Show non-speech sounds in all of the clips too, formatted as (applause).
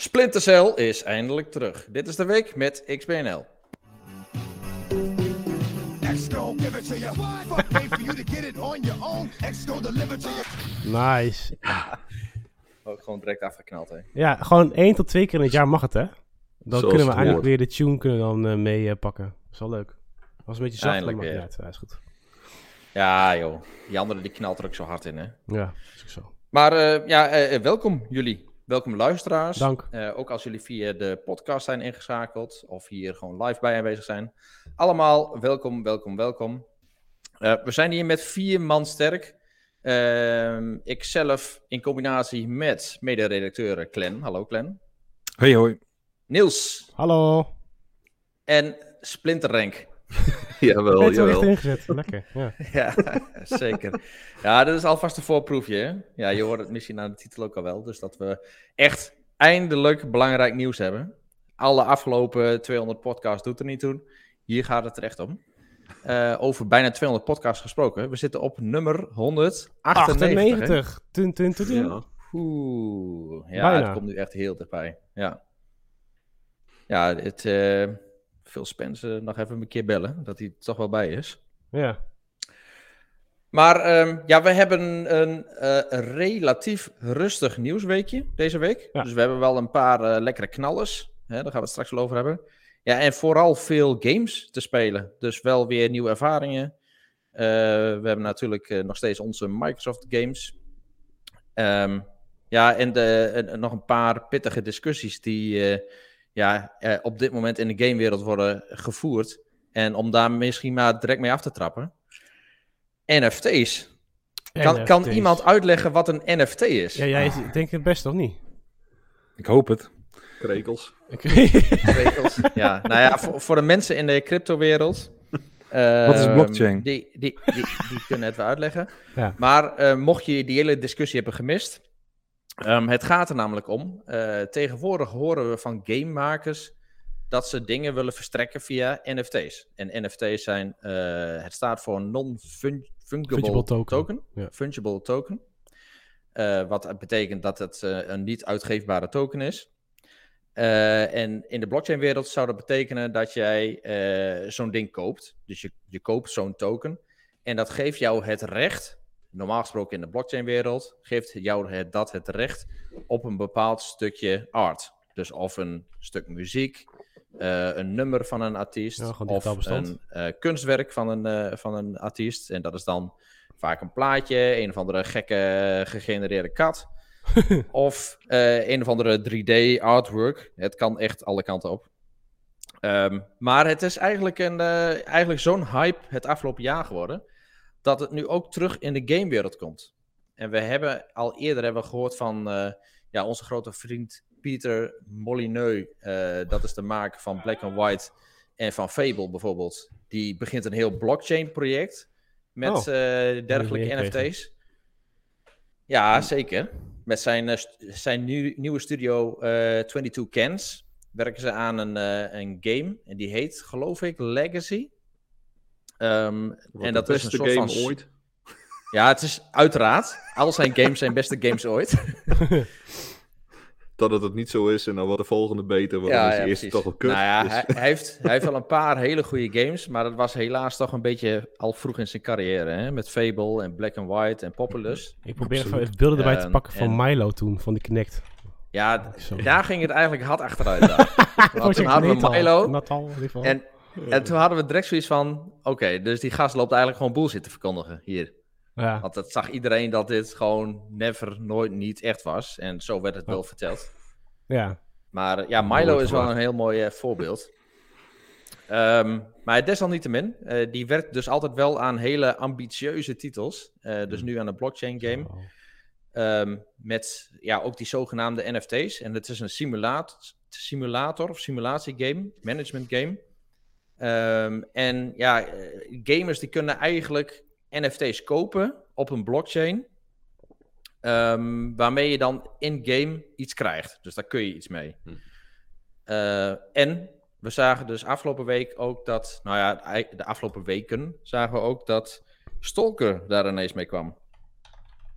Splinter Cell is eindelijk terug. Dit is de week met XBNL. Nice. Ook gewoon direct afgeknald, hè? Ja, gewoon één tot twee keer in het jaar mag het, hè? Dan Zoals kunnen we hoort. weer de tune kunnen dan eh, mee eh, pakken. Dat is wel leuk. Was een beetje zacht, maar Eindelijk weer. uit. Ja, is goed. Ja, joh. Die andere die knalt er ook zo hard in, hè? Ja, is ook zo. Maar eh, ja, eh, eh, welkom jullie. Welkom luisteraars. Dank. Eh, ook als jullie via de podcast zijn ingeschakeld of hier gewoon live bij aanwezig zijn. Allemaal welkom, welkom, welkom. Eh, we zijn hier met vier man sterk. Ehm ikzelf in combinatie met mede-redacteur Clen. Hallo Clen. Hey hoi. Niels Hallo. en Splinterrank. (laughs) Jawel, echt jawel. ingezet. Lekker. Ja. (laughs) Ja, zeker. Ja, dit is alvast een voorproefje. Hè? Ja, je hoort het misschien aan de titel ook al wel. Dus dat we echt eindelijk belangrijk nieuws hebben. Alle afgelopen 200 podcasts doet er niet toe. Hier gaat het er echt om. Eh, over bijna 200 podcasts gesproken. We zitten op nummer 198. hè? 98. Tun, tun, tun, tun. Ja. Oeh, ja, Bijna. het komt nu echt heel dichtbij. Ja, ja het, eh Phil Spence nog even een keer bellen, dat hij toch wel bij is. Ja. Maar ehm, ja, we hebben een eh, relatief rustig nieuwsweekje deze week. Ja. Dus we hebben wel een paar eh, lekkere knallers. Hè, daar gaan we het straks wel over hebben. Ja, en vooral veel games te spelen. Dus wel weer nieuwe ervaringen. Eh, we hebben natuurlijk nog steeds onze Microsoft games. Ehm, ja, en, de, en nog een paar pittige discussies die ja, eh, op dit moment in de gamewereld worden gevoerd. En om daar misschien maar direct mee af te trappen. NFT's. Kan, kan iemand uitleggen wat een NFT is? Ja, jij denkt het best, of niet? Ik hoop het. Krekels. (laughs) Regels. ja, nou ja, voor, voor de mensen in de cryptowereld. (laughs) Wat is ehm, blockchain? Die, die, die, die kunnen het wel uitleggen. Ja. Maar eh, mocht je die hele discussie hebben gemist. Ehm, het gaat er namelijk om. eh, tegenwoordig horen we van gamemakers dat ze dingen willen verstrekken via NFT's. En NFT's zijn, eh, het staat voor non-fungible Fungible token. token. Ja. Fungible token. Eh, wat betekent dat het een niet uitgeefbare token is. En in de blockchain-wereld zou dat betekenen dat jij zo'n ding koopt. Dus je, je koopt zo'n token. En dat geeft jou het recht, normaal gesproken in de blockchain-wereld, geeft jou het, dat het recht op een bepaald stukje art. Dus of een stuk muziek, eh, een nummer van een artiest, Ja, of een eh, kunstwerk van een, eh, van een artiest. En dat is dan vaak een plaatje, een of andere gekke gegenereerde kat. (laughs) of een of andere 3D artwork. Het kan echt alle kanten op. Ehm, maar het is eigenlijk, een, eigenlijk zo'n hype het afgelopen jaar geworden. Dat het nu ook terug in de gamewereld komt. En we hebben al eerder hebben we gehoord van eh, ja, onze grote vriend Pieter Molyneux. eh, dat is de maker van Black and White en van Fable bijvoorbeeld. Die begint een heel blockchain project met Oh, eh, dergelijke. NFT's. Ja, zeker. Met zijn, zijn nieuw- nieuwe studio eh 22 Cans werken ze aan een, eh, een game. En die heet, geloof ik, Legacy. Ehm, Wat en dat is een beste soort game van... ooit. Ja, het is uiteraard. Al zijn games zijn beste games ooit. (laughs) Dat het het niet zo is en dan wordt de volgende beter. Want dan is eerste toch al kut. Nou ja, Dus- hij, hij heeft, hij heeft wel een paar hele goede games, maar dat was helaas toch een beetje al vroeg in zijn carrière. Hè? Met Fable en Black and White en Populous. Ik probeer even beelden erbij te Ehm, pakken van en- Milo toen, van die Kinect. Ja, daar ging het eigenlijk hard achteruit. daar. (laughs) Want toen hadden we Milo Natal, in ieder geval. en, (laughs) en toen hadden we direct zoiets van, oké, dus die gast loopt eigenlijk gewoon bullshit te verkondigen hier. ja. Want het zag iedereen dat dit gewoon never, nooit, niet echt was. En zo werd het wel verteld. ja. Maar ja, Milo is wel een heel mooi eh, voorbeeld. Ehm, maar desalniettemin, eh die werkt dus altijd wel aan hele ambitieuze titels. Eh, dus nu aan een blockchain game. Oh. Ehm, met ja, ook die zogenaamde NFT's. En het is een simulaat, simulator of simulatiegame, management game. Ehm, en ja, eh, gamers die kunnen eigenlijk NFT's kopen op een blockchain. ehm, waarmee je dan in-game iets krijgt. Dus daar kun je iets mee. Hm. Eh, en we zagen dus afgelopen week ook dat, nou ja, de afgelopen weken zagen we ook dat Stalker daar ineens mee kwam.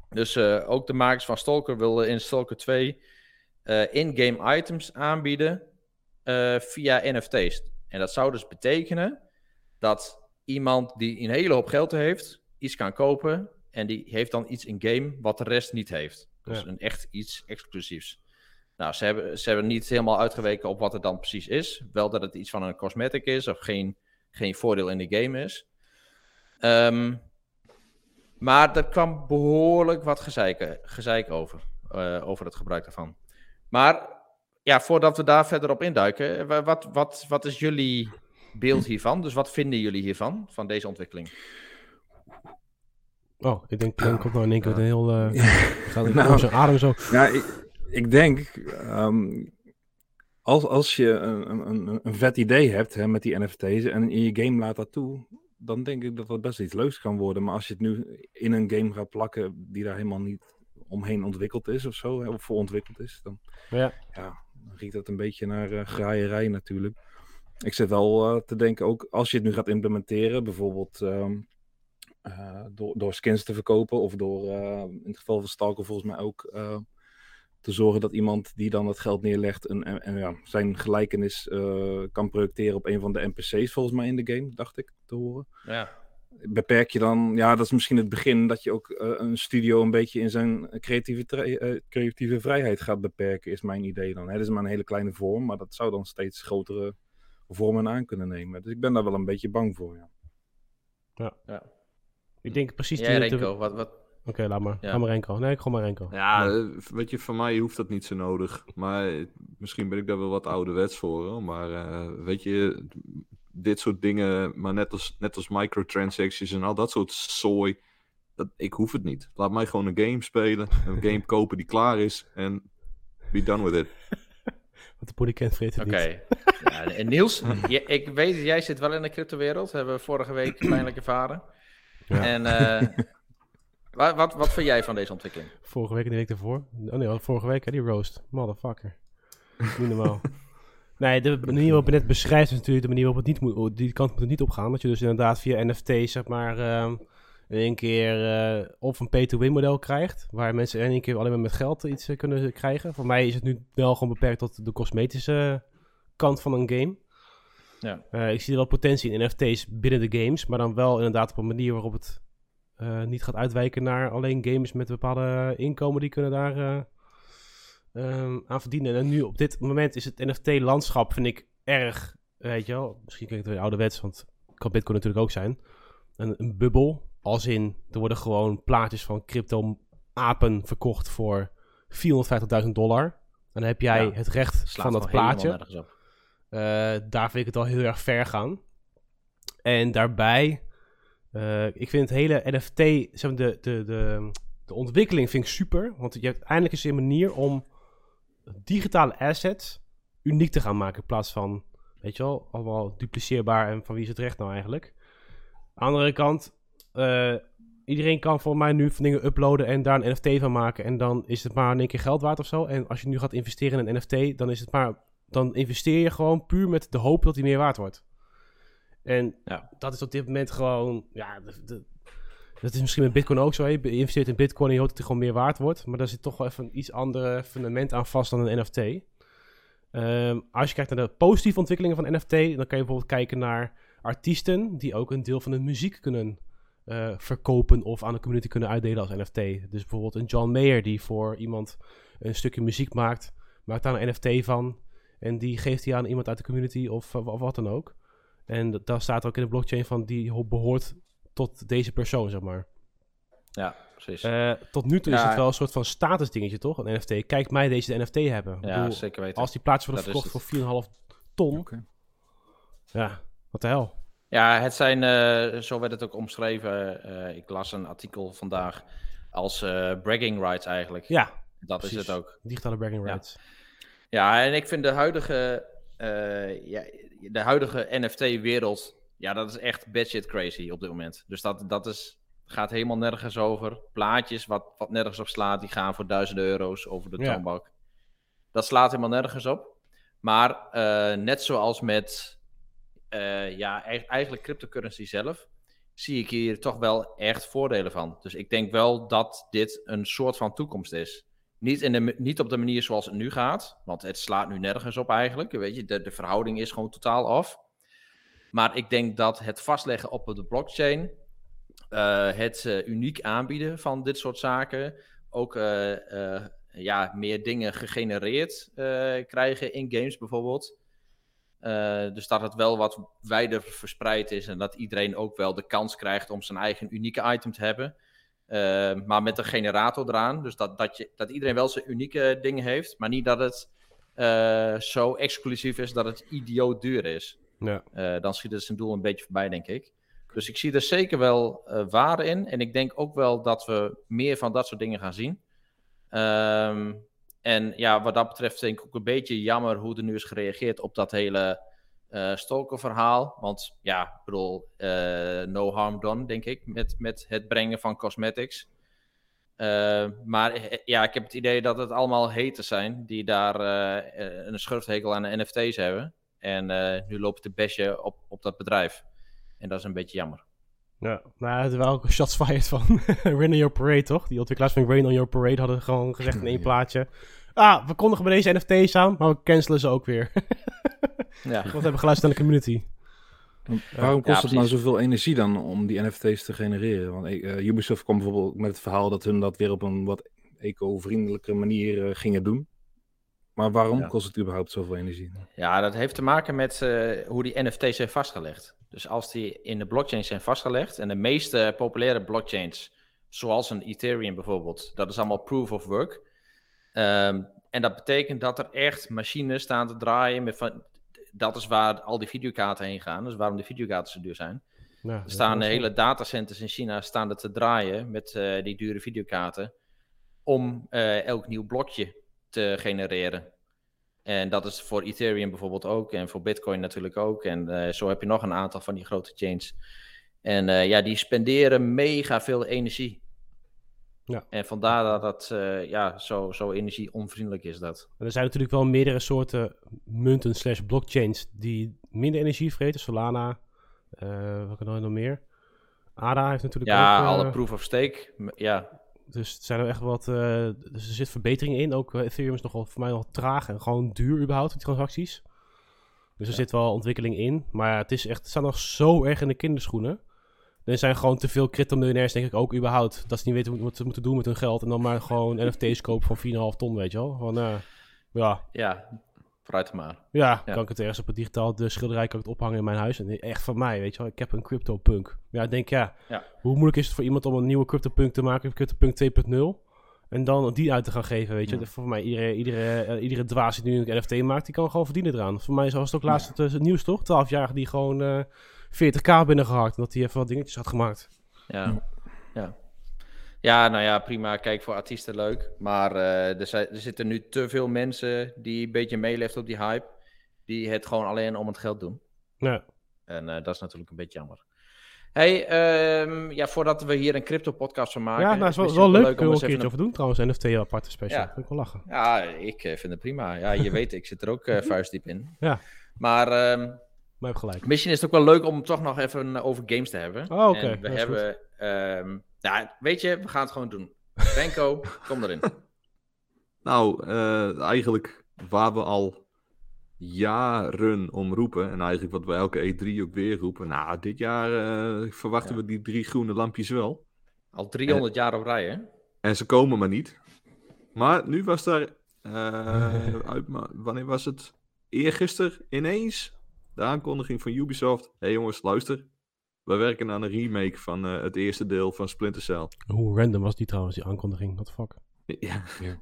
Dus eh, ook de makers van Stalker wilden in Stalker 2 in-game items aanbieden via NFT's. En dat zou dus betekenen dat iemand die een hele hoop geld heeft, iets kan kopen. En die heeft dan iets in-game wat de rest niet heeft. Dus een echt iets exclusiefs. Nou, ze hebben, ze hebben niet helemaal uitgeweken op wat het dan precies is. Wel dat het iets van een cosmetic is of geen, geen voordeel in de game is. Um, maar er kwam behoorlijk wat gezeik, gezeik over, uh, over het gebruik daarvan. Maar ja, voordat we daar verder op induiken, wat, wat, wat is jullie beeld hiervan? Dus wat vinden jullie hiervan, van deze ontwikkeling? Oh, ik denk, dan komt nou in één keer een heel... (laughs) Uh, gaat nou, zijn adem zo. Ja, ik, ik denk, um, als, als je een, een, een vet idee hebt hè, met die NFT's en in je game laat dat toe, dan denk ik dat dat best iets leuks kan worden. Maar als je het nu in een game gaat plakken die daar helemaal niet omheen ontwikkeld is of zo, of voor ontwikkeld is, dan, ja. Ja, dan riekt dat een beetje naar uh, graaierij natuurlijk. Ik zit wel uh, te denken, ook als je het nu gaat implementeren, bijvoorbeeld um, uh, door, door skins te verkopen of door, in het geval van Stalker volgens mij ook te zorgen dat iemand die dan het geld neerlegt en, en, ja, zijn gelijkenis kan projecteren op een van de NPC's volgens mij in de game, dacht ik te horen. Ja. Beperk je dan, ja, dat is misschien het begin dat je ook uh, een studio een beetje in zijn creatieve, uh, creatieve vrijheid gaat beperken, is mijn idee dan. Hè? Dat is maar een hele kleine vorm, maar dat zou dan steeds grotere vormen aan kunnen nemen. Dus ik ben daar wel een beetje bang voor, ja. Ja. ja. Ik denk precies... Ja, Renko, wat, wat, Oké, laat maar. Ja. Ga maar Renko. Nee, ik ga maar Renko. Ja, ja, eh, weet je, van mij hoeft dat niet zo nodig. Maar misschien ben ik daar wel wat ouderwets voor. Hoor. Maar uh, weet je, dit soort dingen, maar net als, net als microtransactions en al dat soort zooi. Dat, ik hoef het niet. Laat mij gewoon een game spelen. Een (laughs) game kopen die klaar is. En be done with it. (laughs) Want de polykent vreet het Oké. Ja, en Niels, je, ik weet, jij zit wel in de crypto-wereld. Hebben we vorige week (clears throat) pijnlijk ervaren. Ja. En uh, Wat, wat, wat vind jij van deze ontwikkeling? Vorige week en de week ervoor. Oh nee, vorige week hè, die roast. Motherfucker. Niet normaal. (laughs) nee, de manier waarop het net beschrijft is natuurlijk de manier waarop het niet moet, die kant moet het niet opgaan. Dat je dus inderdaad via NFT zeg maar uh, in één keer uh, of een pay-to-win model krijgt. Waar mensen in één keer alleen maar met geld iets uh, kunnen krijgen. Voor mij is het nu wel gewoon beperkt tot de cosmetische kant van een game. Ja. ik zie er wel potentie in NFT's binnen de games, maar dan wel inderdaad op een manier waarop het niet gaat uitwijken naar alleen gamers met bepaalde inkomen. Die kunnen daar um, aan verdienen. En nu op dit moment is het NFT-landschap, vind ik, erg, weet je wel. Misschien klinkt het weer ouderwets, want kan Bitcoin natuurlijk ook zijn. Een, een bubbel, als in, er worden gewoon plaatjes van crypto-apen verkocht voor 450.000 dollar. En dan heb jij ja, het recht van dat plaatje. Uh, daar vind ik het al heel erg ver gaan. En daarbij uh, ik vind het hele NFT, zeg de, de, de, de ontwikkeling vind ik super. Want je hebt eindelijk eens een manier om digitale assets uniek te gaan maken. In plaats van, weet je wel, allemaal dupliceerbaar en van wie is het recht nou eigenlijk. Aan de andere kant, uh, iedereen kan voor mij nu van dingen uploaden en daar een NFT van maken. En dan is het maar in één keer geld waard of zo. En als je nu gaat investeren in een NFT, dan is het maar. Dan investeer je gewoon puur met de hoop dat hij meer waard wordt. En ja. dat is op dit moment gewoon, ja, de, dat is misschien met Bitcoin ook zo. Je investeert in Bitcoin en je hoopt dat het gewoon meer waard wordt. Maar daar zit toch wel even een iets ander fundament aan vast dan een NFT. Ehm, als je kijkt naar de positieve ontwikkelingen van NFT, dan kan je bijvoorbeeld kijken naar artiesten die ook een deel van hun muziek kunnen uh, verkopen of aan de community kunnen uitdelen als NFT. Dus bijvoorbeeld een John Mayer die voor iemand een stukje muziek maakt, maakt daar een NFT van en die geeft hij aan iemand uit de community of, wat dan ook. En daar staat ook in de blockchain van die behoort tot deze persoon, zeg maar. Ja, precies. Uh, tot nu toe is het wel een soort van status dingetje, toch? Een NFT. Kijk mij deze NFT hebben. Ja, bedoel, zeker weten. Als die plaatjes worden verkocht voor 4,5 ton. Okay. Ja, wat de hel. Ja, het zijn, uh, zo werd het ook omschreven. Uh, ik las een artikel vandaag als bragging rights eigenlijk. Ja, dat precies. is het ook. Digitale bragging rights. Ja. ja, en ik vind de huidige ja, de huidige NFT-wereld, ja, dat is echt shit crazy op dit moment. Dus dat, dat is, gaat helemaal nergens over. Plaatjes wat, wat nergens op slaat, die gaan voor duizenden euro's over de ja. toonbank. Dat slaat helemaal nergens op. Maar uh, net zoals met uh, ja, eigenlijk cryptocurrency zelf, zie ik hier toch wel echt voordelen van. Dus ik denk wel dat dit een soort van toekomst is. Niet, in de, niet op de manier zoals het nu gaat, want het slaat nu nergens op eigenlijk. Weet je, de, de verhouding is gewoon totaal af. Maar ik denk dat het vastleggen op de blockchain, uh, het uh, uniek aanbieden van dit soort zaken, ook uh, ja, meer dingen gegenereerd krijgen in games bijvoorbeeld. dus dat het wel wat wijder verspreid is en dat iedereen ook wel de kans krijgt om zijn eigen unieke item te hebben. maar met een generator eraan. Dus dat, dat, je, dat iedereen wel zijn unieke dingen heeft, maar niet dat het zo exclusief is dat het idioot duur is. Ja. Uh, dan schiet het zijn doel een beetje voorbij, denk ik. Dus ik zie er zeker wel uh, waarde in. En ik denk ook wel dat we meer van dat soort dingen gaan zien. Um, en ja, wat dat betreft denk ik ook een beetje jammer hoe er nu is gereageerd op dat hele uh, Stalker-verhaal. Want ja, ik bedoel, no harm done, denk ik, met, met het brengen van cosmetics. Uh, maar ja, ik heb het idee dat het allemaal haters zijn die daar een schurfthekel aan de NFT's hebben. En uh, nu loopt de besje op, op dat bedrijf. En dat is een beetje jammer. Ja, nou, het wel ook shots fired van (laughs) Rain on Your Parade, toch? Die ontwikkelaars van Rain on Your Parade hadden gewoon gezegd in één plaatje. Ah, we kondigen bij deze NFT's aan, maar we cancelen ze ook weer. (laughs) ja. Want we hebben geluisterd naar de community. Waarom kost ja, het nou zoveel energie dan om die NFT's te genereren? Want uh, Ubisoft kwam bijvoorbeeld met het verhaal dat hun dat weer op een wat eco-vriendelijke manier uh, gingen doen. Maar waarom kost het überhaupt zoveel energie? Ja, dat heeft te maken met uh, hoe die NFT's zijn vastgelegd. Dus als die in de blockchain zijn vastgelegd, en de meeste populaire blockchains, zoals een Ethereum bijvoorbeeld, dat is allemaal proof of work. Um, en dat betekent dat er echt machines staan te draaien. Met van, dat is waar al die videokaarten heen gaan. Dus waarom de videokaarten zo duur zijn. Ja, er staan de hele datacenters in China staan er te draaien met uh, die dure videokaarten. Om uh, elk nieuw blokje te genereren. En dat is voor Ethereum bijvoorbeeld ook en voor Bitcoin natuurlijk ook. En uh, zo heb je nog een aantal van die grote chains. En uh, ja, die spenderen mega veel energie. Ja. En vandaar dat dat uh, ja, zo, zo energie-onvriendelijk is dat. er zijn natuurlijk wel meerdere soorten munten slash blockchains die minder energie vreten. Solana, welke nog meer? ADA heeft natuurlijk ja, ook... Ja, alle proof of stake. Ja, dus er zijn er echt wat. Uh, dus er zit verbetering in. Ook uh, Ethereum is nogal voor mij nog traag en gewoon duur überhaupt, die transacties. Dus er zit wel ontwikkeling in. Maar het is echt. Het staat nog zo erg in de kinderschoenen. Er zijn gewoon te veel crypto-miljonairs, denk ik ook überhaupt. Dat ze niet weten wat ze moeten doen met hun geld. En dan maar gewoon (laughs) NFT's kopen van 4,5 ton, weet je wel. Van, uh, ja. Ja, Vooruit maar. Ja, kan ik het ergens op het digitaal de schilderij kan ik het ophangen in mijn huis. En echt van mij, weet je wel. Ik heb een CryptoPunk. Ja, ik denk ja, ja, hoe moeilijk is het voor iemand om een nieuwe CryptoPunk te maken, CryptoPunk 2.0. En dan die uit te gaan geven, weet je. Ja. Voor mij, iedere, iedere, uh, iedere dwaas die nu een NFT maakt, die kan gewoon verdienen eraan. Voor mij was het ook laatst ja. het, het, nieuws, toch? 12-jarige die gewoon uh, 40k binnengehakt. Omdat hij even wat dingetjes had gemaakt. Ja, ja. Ja, nou ja, prima. Kijk, voor artiesten leuk. Maar uh, er, zijn, er, zitten nu te veel mensen die een beetje meeleeft op die hype. Die het gewoon alleen om het geld doen. Ja. En uh, dat is natuurlijk een beetje jammer. Hey, um, ja, voordat we hier een crypto-podcast van maken. Ja, nou, is wel, wel leuk. Kunnen we een keertje over doen trouwens. NFT aparte special. Ja. Vind ik wel lachen. Ja, ik uh, vind het prima. Ja, je weet, ik zit er ook uh, vuistdiep in. Ja. Maar... Um, maar heb gelijk. Misschien is het ook wel leuk om toch nog even over games te hebben. Oh, oké. Okay. We hebben... Ja, weet je, we gaan het gewoon doen. Benko, (laughs) kom erin. Nou, uh, eigenlijk waar we al jaren om roepen, en eigenlijk wat we elke E3 ook weer roepen, nou, dit jaar uh, verwachten ja. we die drie groene lampjes wel. Al 300 en, jaar op rij, hè? En ze komen maar niet. Maar nu was daar, uh, uit, wanneer was het? Eergisteren ineens de aankondiging van Ubisoft. Hé hey jongens, luister, we werken aan een remake van uh, het eerste deel van Splinter Cell. Hoe random was die trouwens, die aankondiging? What the fuck? (laughs) Ja. ja.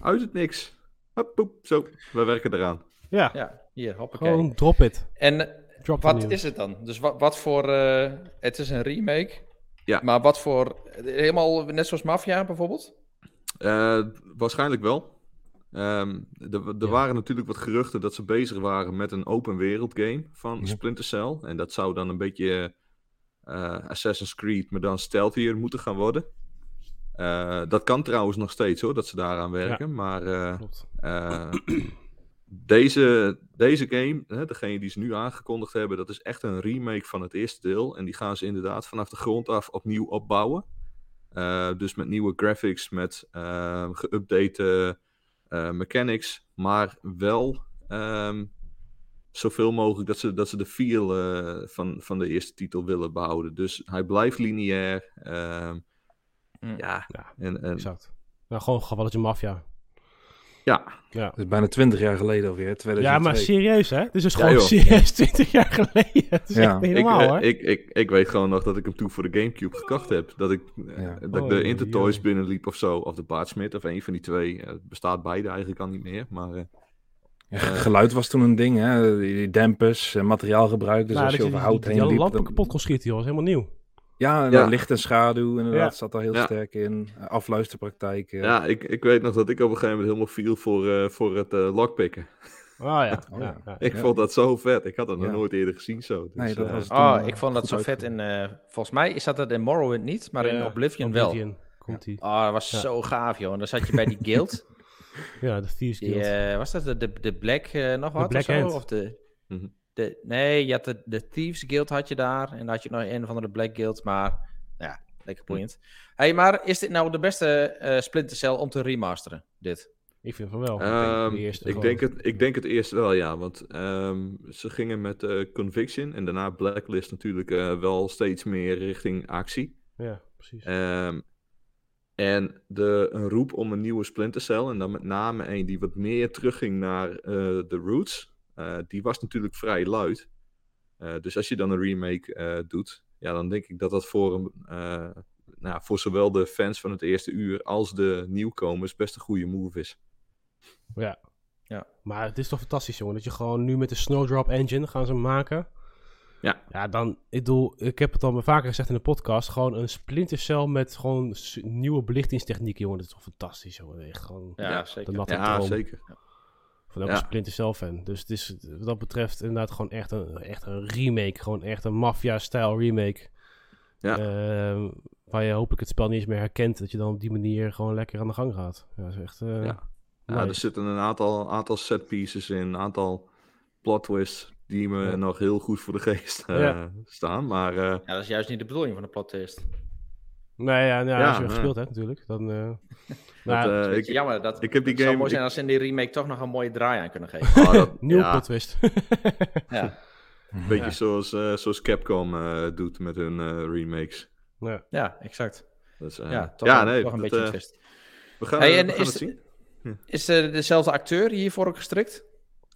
Uit het niks. Hup, poep, zo. We werken eraan. Ja. Ja, hier, hoppakee. Gewoon drop it. En drop wat is het dan? Dus wat, wat voor... Uh, het is een remake. Ja. Maar wat voor... Helemaal net zoals Mafia bijvoorbeeld? Uh, waarschijnlijk wel. Um, er ja. waren natuurlijk wat geruchten dat ze bezig waren met een open wereld game van ja. Splinter Cell. En dat zou dan een beetje uh, Assassin's Creed, maar dan stealthier moeten gaan worden. Uh, dat kan trouwens nog steeds hoor, dat ze daaraan werken. Ja. Maar uh, (clears throat) deze, deze game, hè, degene die ze nu aangekondigd hebben, dat is echt een remake van het eerste deel. En die gaan ze inderdaad vanaf de grond af opnieuw opbouwen. Eh, dus met nieuwe graphics, met geüpdate mechanics. Maar wel ehm, zoveel mogelijk dat ze, dat ze de feel van, van de eerste titel willen behouden. Dus hij blijft lineair. Ehm, Mm. Ja, Ja, en, en, exact. Nou, gewoon gevalletje maffia. Ja, Ja. Dat is bijna 20 jaar geleden alweer, 2002. ja, maar serieus hè? Dit is Ja, gewoon joh. serieus 20 jaar geleden. (laughs) Het is Ja. echt ik, normaal eh, hoor. ik, ik, ik weet gewoon nog dat ik hem toen voor de Gamecube gekocht heb. Dat ik, eh, Ja. dat ik Oh, de joh, Intertoys binnenliep of zo. Of de Bart Smit of een van die twee. Eh, Het bestaat beide eigenlijk al niet meer. Maar eh, Ja, geluid was toen een ding, hè? Die die dempers, eh, materiaalgebruik. Dus Nou, als je dat over die- hout die, heen die liep... lampen dan- kapot kon schieten, joh. Dat is helemaal nieuw. Ja, en Ja. licht en schaduw inderdaad Ja. zat daar heel Ja. sterk in. Eh, Afluisterpraktijken. ja, ik, ik weet nog dat ik op een gegeven moment helemaal viel voor, eh, voor het eh, lockpicken. Oh ja. (laughs) Oh, ja. Ik Ja. vond dat zo vet. Ik had dat nog nooit eerder gezien zo. Dus, Nee, dat was- Oh, ik vond dat zo vet in... eh, volgens mij is dat het in Morrowind niet, maar in Ja, Oblivion, wel. Oblivion komt die. Oh, dat was Ja. zo gaaf, joh. En dan zat je bij die guild. (laughs) Ja, de Thieves Die, Guild. was dat de, de, de Black eh, nog wat Black of zo? Hand. Of de, Mhm. De, nee, je had de, de Thieves Guild had je daar. En dan had je nog een van de Black Guild. Maar ja, lekker boeiend. hey, maar is dit nou de beste eh Splinter Cell om te remasteren? Dit? ik vind van wel. Ehm, de eerste ik, denk het, ik denk het eerst wel, ja. Want ehm, ze gingen met eh, Conviction en daarna Blacklist natuurlijk eh, wel steeds meer richting actie. Ja, precies. Ehm, en de, een roep om een nieuwe Splinter Cell, en dan met name een die wat meer terugging naar eh, de roots, die was natuurlijk vrij luid. Eh, dus als je dan een remake eh, doet, ja, dan denk ik dat dat voor, een, eh, nou, voor zowel de fans van het eerste uur als de nieuwkomers best een goede move is. Ja. Ja. Maar het is toch fantastisch, jongen. Dat je gewoon nu met de Snowdrop Engine gaan ze maken. Ja. Ja, dan, ik bedoel, ik heb het al vaker gezegd in de podcast. Gewoon een Splinter Cell met gewoon nieuwe belichtingstechnieken, jongen. Dat is toch fantastisch, jongen. Echt gewoon Ja, Ja, zeker. de Ja, droom zeker. Van elke Ja. Splinter Cell fan. Dus het is wat dat betreft inderdaad gewoon echt een, echt een remake. Gewoon echt een Mafia-style remake. Ja. Ehm, waar je hopelijk het spel niet eens meer herkent. Dat je dan op die manier gewoon lekker aan de gang gaat. Ja, dat is echt... eh, Ja. Er zitten een aantal, aantal set pieces in, een aantal plot twists die me Ja. nog heel goed voor de geest eh, Ja. staan. Maar eh, Ja, dat is juist niet de bedoeling van de plot twist. Nee, ja, nou, Ja, als je nee. gespeeld hebt natuurlijk. Dan, eh dat, nou, eh, Het is ik, jammer dat ik heb die het zou game- mooi zijn ik- als ze in die remake toch nog een mooie draai aan kunnen geven. (laughs) dat- nieuwe ja, plot twist. (laughs) ja. Een beetje Ja. zoals, eh, zoals Capcom eh, doet met hun eh, remakes. ja. ja, exact. Dus, eh, ja, toch, ja, een, nee, toch een dat, beetje een eh, twist. we gaan, Hey, we gaan is het zien. Is dezelfde acteur hiervoor ook gestrikt?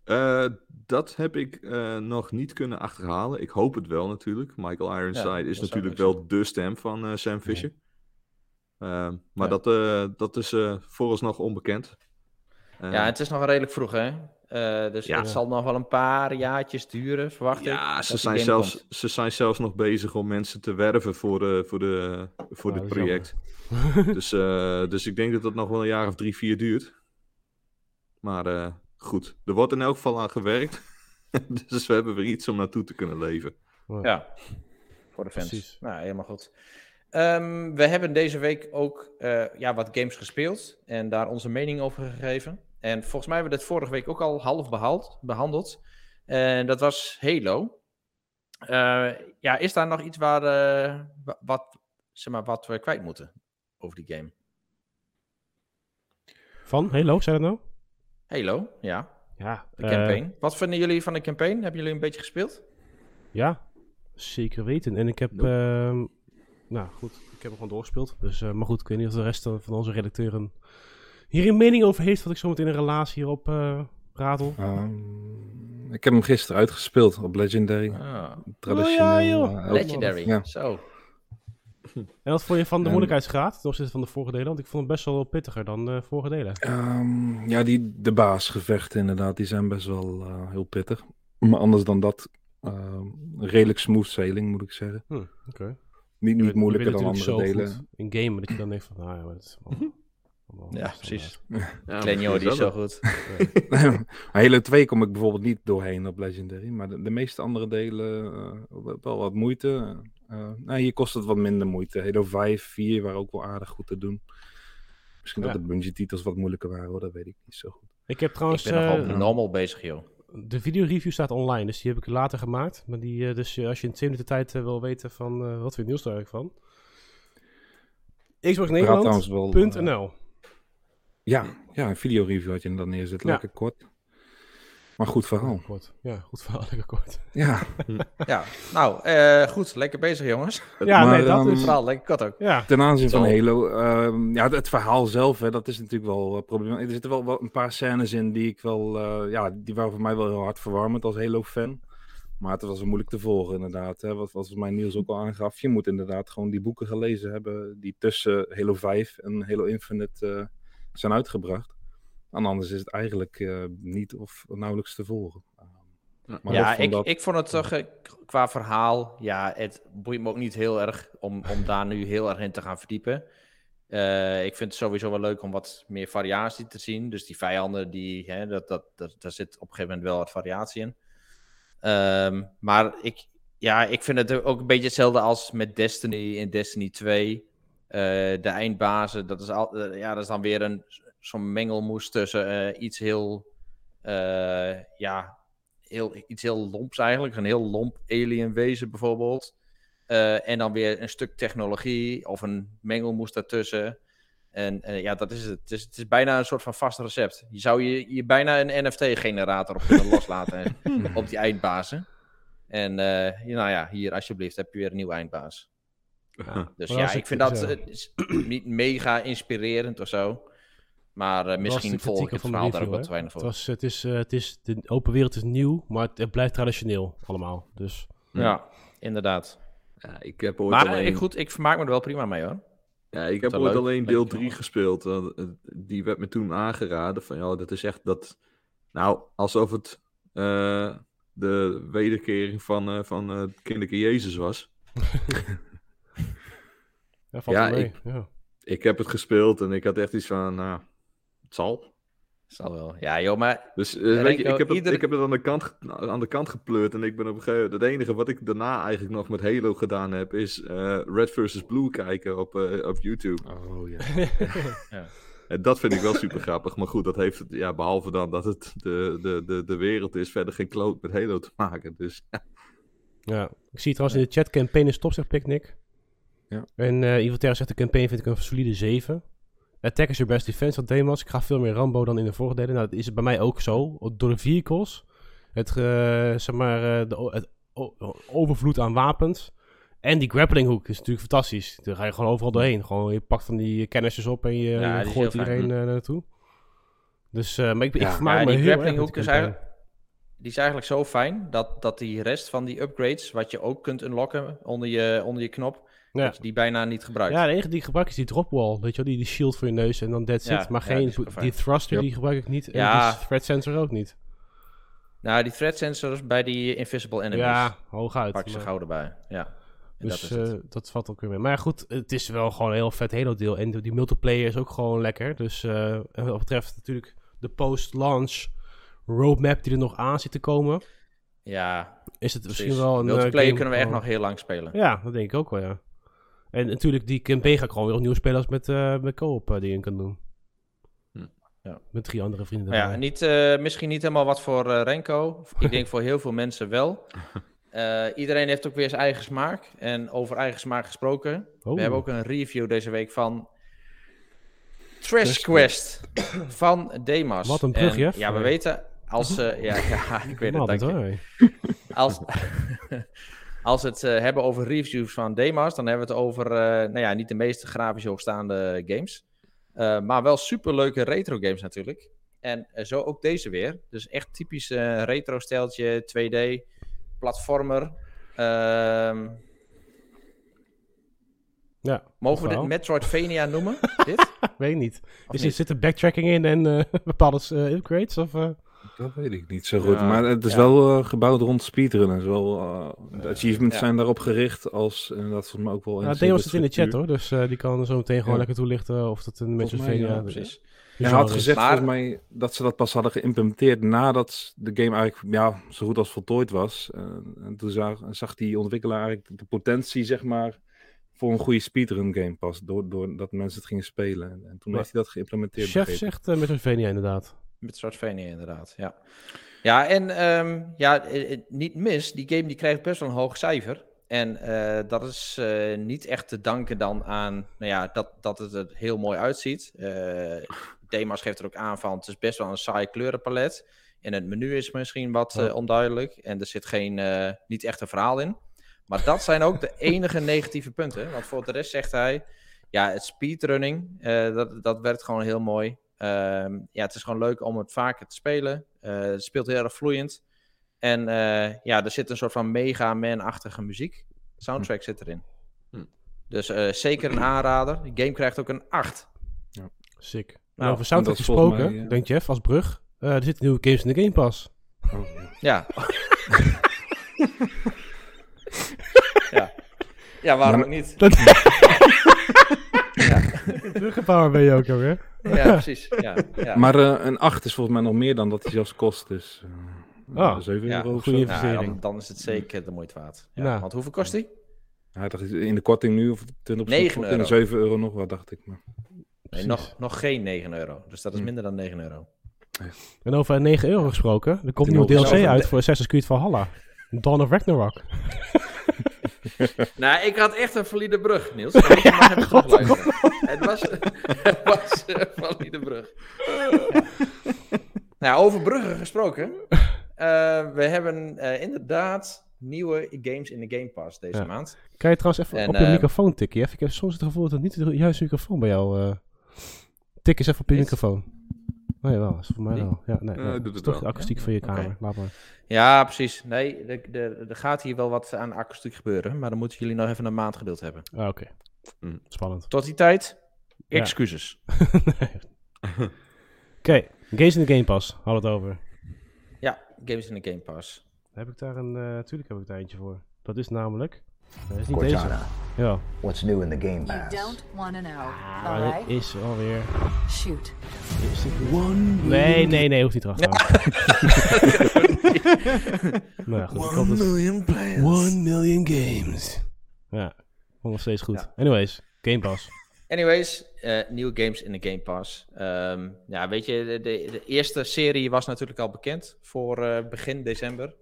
Eh, dat heb ik eh, nog niet kunnen achterhalen. Ik hoop het wel natuurlijk. Michael Ironside Ja, is dat natuurlijk wel de stem van eh, Sam Fisher. Ehm, maar Ja. dat, eh, dat is vooralsnog onbekend. Ja, het is nog redelijk vroeg, hè? Dus het zal nog wel een paar jaartjes duren, verwacht ik. Ja, dat ze zijn, zelfs, komt. ze zijn zelfs nog bezig om mensen te werven voor, voor, de, voor dit dat is project. dus, dus ik denk dat dat nog wel een jaar of drie, vier duurt. Maar goed, er wordt in elk geval aan gewerkt. (laughs) dus we hebben weer iets om naartoe te kunnen leven. Ja, voor de fans. Precies. Nou, helemaal goed. Ehm, we hebben deze week ook eh, ja, wat games gespeeld en daar onze mening over gegeven. En volgens mij hebben we dit vorige week ook al half behaald, behandeld. En dat was Halo. Eh, ja, is daar nog iets waar, eh, wa- wat, zeg maar, wat we kwijt moeten over die game? Van, Halo, zei dat nou? Halo, ja, Ja. de eh, campaign. Wat vinden jullie van de campaign? Hebben jullie een beetje gespeeld? ja, zeker weten. En ik heb, Nope. ehm, nou goed, ik heb hem gewoon doorgespeeld. Dus, eh, maar goed, ik weet niet of de rest van onze redacteuren hier een mening over heeft, wat ik zo meteen een relatie hierop eh ratel. Ehm, ik heb hem gisteren uitgespeeld op Legendary. Ah, Traditioneel. Oh ja, joh. eh, ook- legendary, Ja. zo. En wat vond je van de Ehm, moeilijkheidsgraad ten opzichte van de vorige delen? Want ik vond hem best wel pittiger dan de vorige delen. Ehm, ja, die, de baasgevechten inderdaad, die zijn best wel eh, heel pittig. Maar anders dan dat, ehm, redelijk smooth sailing moet ik zeggen. Hm, Oké. Niet, niet moeilijker dan andere delen. in game dat je dan denkt van, nou ja, maar het is allemaal- allemaal Ja, precies. Ja, die is zo goed. (laughs) Halo 2 kom ik bijvoorbeeld niet doorheen op Legendary. Maar de, de meeste andere delen eh, wel- wel wat moeite. Eh, nou, hier kost het wat minder moeite. Halo 5, 4 waren ook wel aardig goed te doen. Misschien Ja. dat de Bungie-titels wat moeilijker waren hoor, dat weet ik niet zo goed. Ik heb Ik trouwens, ben nog eh, normal bezig, joh. de videoreview staat online, dus die heb ik later gemaakt. Maar die, eh, dus als je in twee minuten tijd wil weten van, eh, wat vind je nieuws daar eigenlijk van? Xbox Ik Nederland.nl. wel, ja, ja, een videoreview had je inderdaad neerzet. Ja. Lekker kort. Maar goed verhaal. Kort. Ja, goed verhaal, lekker kort. Ja, (laughs) Ja, nou, eh, goed. Lekker bezig, jongens. Ja, Maar, nee, dat ehm, is... Vooral lekker kort ook. Ja, ten aanzien van. Halo. ehm, ja, het, het verhaal zelf, hè, dat is natuurlijk wel een probleem. Er zitten wel, wel een paar scènes in die ik wel, eh, ja, die waren voor mij wel heel hard verwarmend als Halo-fan. Maar het was wel moeilijk te volgen, inderdaad. Hè. Wat, wat mij Niels ook al aangaf. Je moet inderdaad gewoon die boeken gelezen hebben. die tussen Halo 5 en Halo Infinite eh, zijn uitgebracht. En anders is het eigenlijk eh, niet of nauwelijks te volgen. Ja. Maar ja, ik, dat- ik vond het toch eh, qua verhaal, ja, het boeit me ook niet heel erg om, om daar nu heel erg in te gaan verdiepen. Eh, ik vind het sowieso wel leuk om wat meer variatie te zien. Dus die vijanden, die, hè, dat, dat, dat, daar zit op een gegeven moment wel wat variatie in. Ehm, maar ik, ja, ik vind het ook een beetje hetzelfde als met Destiny in Destiny 2. Eh, de eindbazen, dat is, al, ja, dat is dan weer een, zo'n mengelmoes tussen eh, iets heel, eh, ja, heel, iets heel lomps eigenlijk. Een heel lomp alien wezen bijvoorbeeld. Eh, en dan weer een stuk technologie of een mengelmoes daartussen. En eh, ja, dat is het. Het is, het is bijna een soort van vast recept. Je zou je, je bijna een NFT-generator op kunnen loslaten (laughs) op die eindbazen. En eh, nou ja, hier alsjeblieft heb je weer een nieuwe eindbaas. Dus ja, ik vind dat niet mega inspirerend of zo. Maar eh, misschien volg ik het verhaal daar ook wat te weinig Het, voor. was, het, is, eh, het is, de open wereld is nieuw, maar het, het blijft traditioneel allemaal. Dus Ja, inderdaad. Ja, ik heb ooit Maar alleen... eh, goed, ik vermaak me er wel prima mee hoor. Ja, ik heb ooit leuk. alleen deel verhaal. 3 gespeeld. Die werd me toen aangeraden van, ja, dat is echt dat... Nou, alsof het eh, de wederkering van, eh, van het kinderlijke Jezus was. (laughs) ja, valt Ja, ik- Ja. Ik heb het gespeeld en ik had echt iets van, nou, het zal. Zal wel. Ja, joh, maar Dus eh, Renko, weet je, ik heb, het, ik heb het aan de, kant, ge- aan de kant gepleurd en ik ben op een gegeven moment... Het enige wat ik daarna eigenlijk nog met Halo gedaan heb, is eh, Red vs. Blue kijken op, eh, op YouTube. Oh (laughs) ja. En dat vind ik wel super grappig. Maar goed, dat heeft het, ja, behalve dan dat het de, de, de, de wereld is, verder geen kloot met Halo te maken. Dus Ja, ik zie trouwens in de chat campaign is top, zegt Picnic. Ja. En eh Evil Terror zegt de campaign vind ik een solide 7. Attack is your best defense van Demas. Ik ga veel meer Rambo dan in de vorige delen. Nou, dat is bij mij ook zo. Door de vehicles. Het, zeg maar, eh, de, het overvloed aan wapens. En die grappling hook is natuurlijk fantastisch. Daar ga je gewoon overal doorheen. Gewoon, je pakt van die cannisters op en je, Ja, gooit iedereen eh, naartoe. Dus, eh, maar ik, ik vermaak ja, me die heel erg grappling met hook die is eigenlijk, die is eigenlijk zo fijn dat, dat die rest van die upgrades, wat je ook kunt unlocken onder je, onder je knop, Ja. dat je die bijna niet gebruikt. Ja, de enige die ik gebruik is die dropwall. Weet je wel, die, die shield voor je neus en dan that's Ja, it. Maar geen, die is thruster Yep. die gebruik ik niet. En Ja. die threat sensor ook niet. Nou, die threat sensors bij die invisible enemies. Ja, hooguit. Pak ze maar- gauw erbij. Ja. En Dus dat is eh, dat valt ook weer mee. Maar goed, het is wel gewoon een heel vet Halo deel. En die multiplayer is ook gewoon lekker. Dus eh, en wat betreft natuurlijk de post-launch roadmap die er nog aan zit te komen. ja, Is het misschien wel een eh, Multiplayer game kunnen we echt nog heel lang spelen. Ja, dat denk ik ook wel, ja. En natuurlijk, die campaign ga ik gewoon weer opnieuw spelen als met, eh met co-op eh, dingen kan doen. Hm. Ja. Met drie andere vrienden. Maar ja, niet, eh, misschien niet helemaal wat voor Renko. Ik denk voor heel veel mensen wel. (laughs) Eh, iedereen heeft ook weer zijn eigen smaak. En over eigen smaak gesproken. Oh. We hebben ook een review deze week van Trash Trash Quest van Demas. Wat een En, brugje? Ja, we weten als... eh, ja, (laughs) ja, ik weet het, dank je. Als, (laughs) als we het eh, hebben over reviews van Demas, dan hebben we het over, eh, nou ja, niet de meest grafisch hoogstaande games. eh, maar wel superleuke retro games natuurlijk. En zo ook deze weer. Dus echt typisch retro steltje, 2D, platformer. Ehm, Ja, mogen we dit. Metroidvania noemen? (laughs) dit? weet ik niet. Of Is er, niet? zit er backtracking in en (laughs) bepaalde upgrades? Of? Dat weet ik niet zo goed. Ja, maar het is ja. wel eh, gebouwd rond speedrunnen. Zowel, eh, de achievements Ja. zijn daarop gericht als en dat volgens mij ook wel. Deo zit in de chat hoor, dus eh, die kan zo meteen gewoon Ja. lekker toelichten of dat een Metroidvania ja, Precies. Ja, hij had is. gezegd Maar- volgens mij dat ze dat pas hadden geïmplementeerd nadat de game eigenlijk ja, zo goed als voltooid was. En toen zag, zag die ontwikkelaar eigenlijk de potentie, zeg maar, voor een goede speedrun game pas. Doordat door dat mensen het gingen spelen. En, en toen Maar- heeft hij dat geïmplementeerd. Chef begreep ik. zegt uh, Metroidvania inderdaad. Metroidvania inderdaad, ja. Ja, en ehm, ja, eh, eh, niet mis, die game die krijgt best wel een hoog cijfer. En eh, dat is niet echt te danken dan aan nou ja, dat, dat het er heel mooi uitziet. Uh, Demas geeft er ook aan van, het is best wel een saai kleurenpalet. En het menu is misschien wat onduidelijk. En er zit geen, niet echt een verhaal in. Maar dat zijn ook de (laughs) enige negatieve punten. Want voor de rest zegt hij, ja, het speedrunning, dat, dat werkt gewoon heel mooi. Ehm, ja, het is gewoon leuk om het vaker te spelen. Eh, het speelt heel erg vloeiend. En eh, ja, er zit een soort van Mega Man-achtige muziek. Soundtrack zit erin. Hm. Dus eh, zeker een aanrader. Die game krijgt ook een 8. Sick. Nou, Nou, over soundtrack gesproken, mij, ja. denk Jeff, als brug. er zitten nieuwe games in de Game Pass. Oh, ja. Ja. (laughs) ja. Ja, waarom Maar- niet? Dat... Ja, (laughs) ben je ook alweer. Ja (laughs) precies. Ja, ja. Maar eh, een 8 is volgens mij nog meer dan dat hij zelfs kost. Dus eh Ah, 7 ja, euro of goeie zo. investering. Nou, investering. dan, dan is het zeker de moeite waard. Ja, Nou. Want hoeveel kost? Hij dacht in de korting nu, of 20 9 euro. 7 euro nog wat, dacht ik. Maar. Nee, nog, nog geen 9 euro. Dus dat is Hm. minder dan 9 euro. En over 9 euro gesproken, er komt nieuwe mogen DLC uit voor Assassin's Creed Valhalla. Dawn of Ragnarok. (laughs) (laughs) Nou, ik had echt een valide brug, Niels. (laughs) Ik mag even terugluisteren. Het was, het was een valide brug. Nou, over bruggen gesproken. Eh, we hebben eh, inderdaad nieuwe games in de Game Pass deze Ja. maand. Kan je trouwens even En, op je eh, microfoon tikken? Ik heb soms het gevoel dat het niet de juiste microfoon bij jou... eh Tik eens even op je microfoon. Nee, wel. is voor mij Nee? wel. Ja, nee, Ja, nee. doet Het is toch wel. de akoestiek van je kamer. Laat maar. Ja, precies. Nee, er, gaat hier wel wat aan akoestiek gebeuren. Maar dan moeten jullie nog even een maand geduld hebben. Ah, oké. Hm. Spannend. Tot die tijd, excuses. (laughs) Nee. Oké, games in de Game Pass. Hou het over. Ja, games in de Game Pass. Heb ik daar een... eh tuurlijk heb ik daar eentje voor. Dat is namelijk... Dat is niet deze. Ja. what's new in the Game You Pass? don't want to know. Maar All dit right? is alweer... Shoot. Nee, nee, nee. Hoeft niet erachter. (laughs) nou ja, goed. dat- million players. One million games. Ja, vond nog steeds goed. Ja. Anyways, Game Pass. Anyways, eh, nieuwe games in de Game Pass. Ehm, ja, weet je, de, de, de eerste serie was natuurlijk al bekend voor eh, begin december.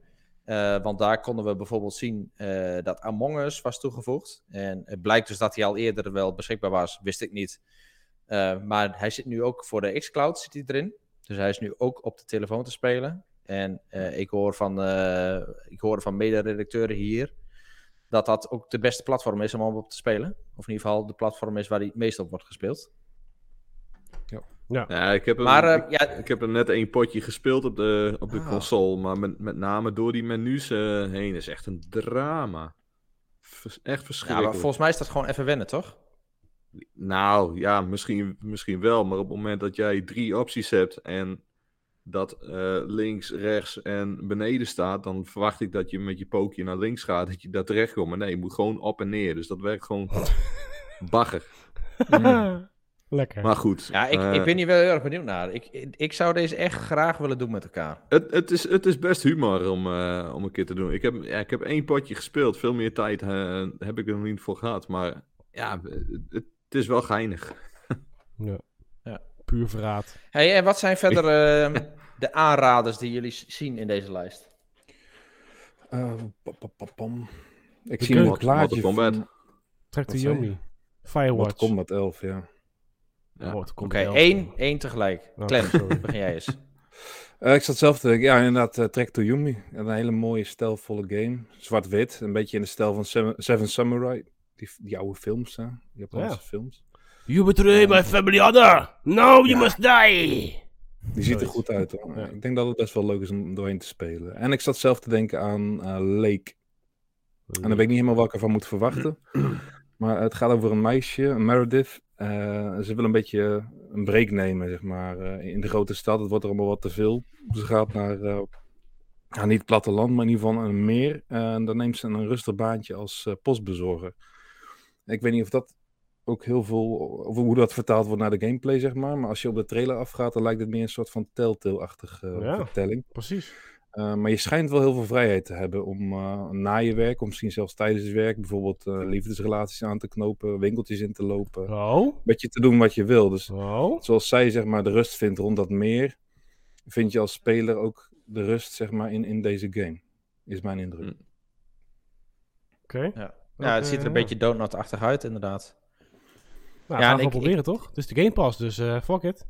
Eh, want daar konden we bijvoorbeeld zien eh, dat Among Us was toegevoegd. En het blijkt dus dat hij al eerder wel beschikbaar was, wist ik niet. Eh, maar hij zit nu ook voor de xCloud zit hij erin. Dus hij is nu ook op de telefoon te spelen. En eh, ik hoor van, eh, ik hoor van mede-redacteuren hier dat dat ook de beste platform is om op te spelen. Of in ieder geval de platform is waar die het meest op wordt gespeeld. Ja, ik heb, hem, Maar, ik, ja- ik heb er net één potje gespeeld op de, op de Ah. console. Maar met, met name door die menus eh, heen is echt een drama. Vers- echt Ja, verschrikkelijk. maar volgens mij is dat gewoon even wennen, toch? Nou ja, misschien, misschien wel. Maar op het moment dat jij drie opties hebt en dat eh, links, rechts en beneden staat, dan verwacht ik dat je met je pookje naar links gaat, dat je daar terecht komt. Maar nee, je moet gewoon op en neer. Dus dat werkt gewoon (laughs) bagger. Lekker. Maar goed. Ja, ik, eh, ik ben hier wel heel erg benieuwd naar. Ik, ik, ik zou deze echt graag willen doen met elkaar. Het, het, is, het is best humor om, eh, om een keer te doen. Ik heb, ja, ik heb één potje gespeeld. Veel meer tijd eh, heb ik er nog niet voor gehad. Maar ja, het, het is wel geinig. ja. Ja. Puur verraad. Hey, en wat zijn verder ehm, de aanraders die jullie zien in deze lijst? Eh. Ik De zie een plaatje Kombat. van Trek je? Yomi. Firewatch. Mortal Kombat 11, ja. Ja. Mortal Oké, 11. één, één tegelijk. Oh, Clem, sorry. begin jij eens. (laughs) Eh, ik zat zelf te denken, ja inderdaad, uh, Trek to Yumi. Een hele mooie, stijlvolle game. Zwart-wit, een beetje in de stijl van Seven, Seven Samurai. Die, die oude films, hè? Japanse Ja. films. You betray my family honor! No, you Ja. must die! Die ziet er goed uit hoor. Ja. Ik denk dat het best wel leuk is om doorheen te spelen. En ik zat zelf te denken aan eh, Lake. En dan weet ik niet helemaal wat ik ervan moet verwachten. (clears throat) Maar het gaat over een meisje, Meredith. Eh, ze wil een beetje een break nemen, zeg maar, eh, in de grote stad. Het wordt er allemaal wat te veel. Ze gaat naar, eh, ja, niet het platteland, maar in ieder geval een meer. En dan neemt ze een rustig baantje als postbezorger. Ik weet niet of dat ook heel veel, of hoe dat vertaald wordt naar de gameplay, zeg maar. Maar als je op de trailer afgaat, dan lijkt het meer een soort van Telltale-achtige Ja. vertelling. Precies. Uh, maar je schijnt wel heel veel vrijheid te hebben om uh, na je werk, of misschien zelfs tijdens het werk, bijvoorbeeld uh, liefdesrelaties aan te knopen, winkeltjes in te lopen. Oh. Beetje te doen wat je wil. Dus oh. zoals zij zeg maar de rust vindt rond dat meer, vind je als speler ook de rust zeg maar in, in deze game. Is mijn indruk. Hm. Oké. Ja, ja het ziet er een beetje donut-achtig uit, inderdaad. Nou, Ja, gaan we ik- gewoon proberen, toch? Het is de Game Pass, dus eh fuck it.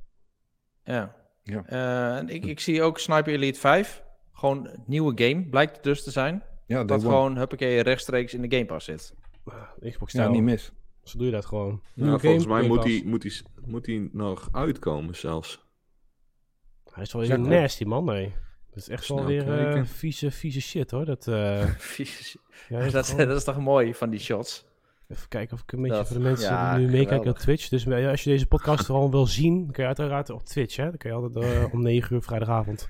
Ja. Ja. Eh, en ik, ik zie ook Sniper Elite 5. Gewoon een nieuwe game, blijkt het dus te zijn. Ja, Dat day one. gewoon, huppakee, rechtstreeks in de Game Pass zit. Nou, Xbox Ja, niet mis. Zo doe je dat gewoon. Nou, volgens mij moet hij, moet, hij, moet hij nog uitkomen zelfs. Hij is wel maar. nasty, man, nee. Dat is echt wel weer eh, kijken. vieze, vieze shit, hoor. Dat, eh Vies. (laughs) ja, is (laughs) dat, gewoon- dat is toch mooi van die shots? Even kijken of ik een beetje Dat- voor de mensen ja, die nu meekijken op. Twitch. Dus eh, als je deze podcast gewoon wil zien, dan kun je uiteraard op Twitch. Hè? Dan kun je altijd eh, (laughs) om 9 uur vrijdagavond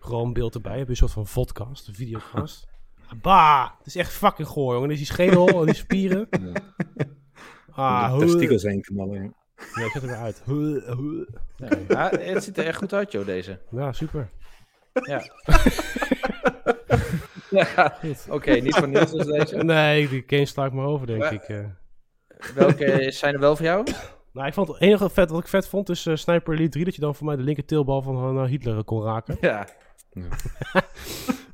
gewoon beeld erbij. Heb je een soort van vodcast, een videocast. Bah! Het is echt fucking goor, jongen. Dit is die schedel en die spieren. Ah, de testikels heen knallen. Ja, ik zet hem eruit. Hoe- hoe- Ja. Ja, het ziet er echt goed uit, joh, deze. Ja, super. Ja. (laughs) ja. Oké, niet van Niels is deze. Nee, die game sla ik maar over, denk Maar- ik. eh. Welke zijn er wel voor jou? Nou, ik vond het enige vet wat ik vet vond is eh, Sniper Elite 3, dat je dan voor mij de linker teelbal van eh, Hitler kon raken. Ja. (laughs)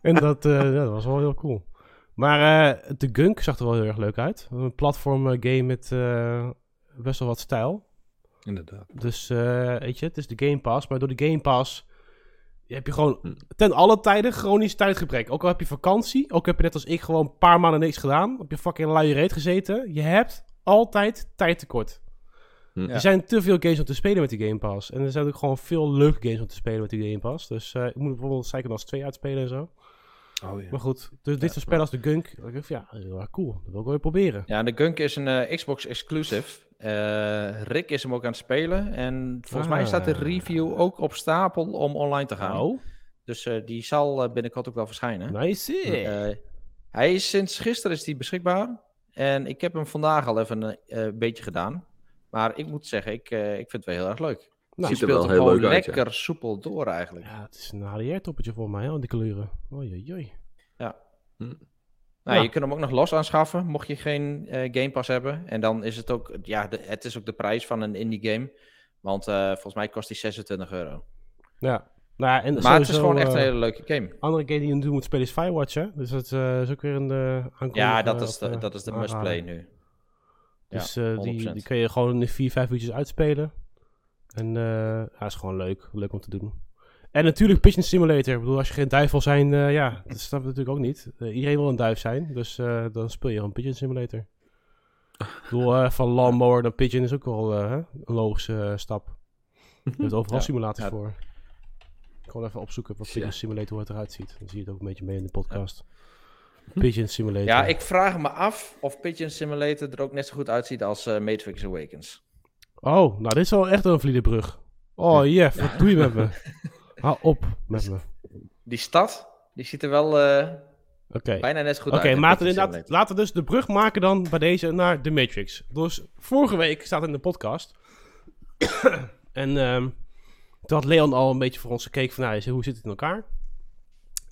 En dat, eh, ja, dat was wel heel cool. Maar eh, de Gunk zag er wel heel erg leuk uit. Een platform game met eh, best wel wat stijl. Inderdaad. Dus eh, weet je, het is de Game Pass. Maar door de Game Pass heb je gewoon Hm. ten alle tijden chronisch tijdgebrek. Ook al heb je vakantie, ook heb je net als ik gewoon een paar maanden niks gedaan. Op je fucking luie reet gezeten. Je hebt altijd tijdtekort. Hm. Ja. Er zijn te veel games om te spelen met die Game Pass. En er zijn ook gewoon veel leuke games om te spelen met die Game Pass. Dus eh, ik moet bijvoorbeeld Psychonauts 2 uitspelen en zo. Oh ja. Maar goed, dus dit soort spellen als de Gunk, ik ja, wel cool. Dat wil ik wel weer proberen. Ja, de Gunk is een eh, Xbox exclusive. Eh, Rick is hem ook aan het spelen. En volgens mij staat de Ah. review ook op stapel om online te gaan. Oh, Dus eh, die zal binnenkort ook wel verschijnen. nice. Hij is sinds gisteren is die beschikbaar. En ik heb hem vandaag al even een eh, beetje gedaan. Maar ik moet zeggen, ik, eh, ik vind het wel heel erg leuk. Nou, Ziet er Speelt wel heel gewoon leuk uit, ja. lekker soepel door eigenlijk. ja, het is een HDR-toppetje voor mij, hè, die kleuren. Oei, oei, oei. Nou, Ja. Je kunt hem ook nog los aanschaffen, mocht je geen eh, Game Pass hebben. En dan is het ook, ja, de, het is ook de prijs van een indie game. Want eh, volgens mij kost die 26 euro. Ja. Nou, ja, en maar het is gewoon echt een eh, hele leuke game. andere game die je nu moet spelen is Firewatch, hè? Dus dat eh, is ook weer een uh, Ja, dat is de, dat is de must play nu. Dus Ja, eh, die, 100%. die kun je gewoon in 4, 5 uurtjes uitspelen. En eh ja, is gewoon leuk. Leuk om te doen. En natuurlijk Pigeon Simulator. Ik bedoel, als je geen duif wil zijn, eh, ja, dat snap ik natuurlijk ook niet. Eh, iedereen wil een duif zijn, dus eh, dan speel je gewoon Pigeon Simulator. Ik bedoel, eh, van lawnmower naar Pigeon is ook wel eh, hè, een logische stap. Je hebt overal (laughs) Ja. simulaties Ja. voor. Gewoon even opzoeken wat. Pigeon Simulator hoe het eruit ziet. Dan zie je het ook een beetje mee in de podcast. (laughs) Pigeon Simulator. Ja, ik vraag me af of Pigeon Simulator er ook net zo goed uitziet als Matrix Awakens. Oh, nou dit is wel echt een vliedenbrug. Oh, Jeff, wat doe je met me? (laughs) Hou op met me. Die stad, die ziet er wel Oké. bijna net zo goed Oké, uit. Simulator. laten we dus de brug maken dan bij deze naar The Matrix. Dus vorige week staat in de podcast. (coughs) en ehm, toen had Leon al een beetje voor ons gekeken van, nou, hoe zit het in elkaar?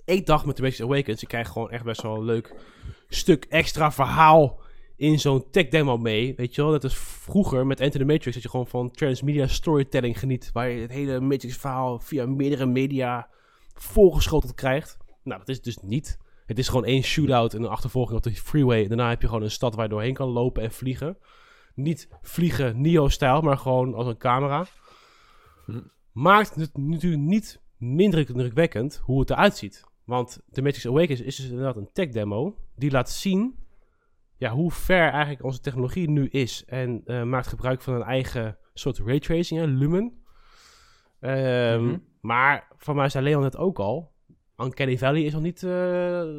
Ik dacht met The Matrix Awakens, je krijgt gewoon echt best wel een leuk stuk extra verhaal in zo'n tech demo mee. Weet je wel, dat is vroeger met Enter the Matrix, dat je gewoon van transmedia storytelling geniet. Waar je het hele Matrix verhaal via meerdere media volgeschoteld krijgt. Nou, dat is het dus niet. Het is gewoon één shootout en een achtervolging op de freeway. Daarna heb je gewoon een stad waar je doorheen kan lopen en vliegen. Niet vliegen Neo-stijl, maar gewoon als een camera. Hm. Maakt het natuurlijk niet minder indrukwekkend hoe het eruit ziet. Want The Matrix Awakens is dus inderdaad een tech demo die laat zien ja, hoe ver eigenlijk onze technologie nu is. En eh, maakt gebruik van een eigen soort raytracing, hè, Lumen. Ehm, Mhm. Maar van mij zei Leon het ook al. Uncanny Valley is nog niet, uh,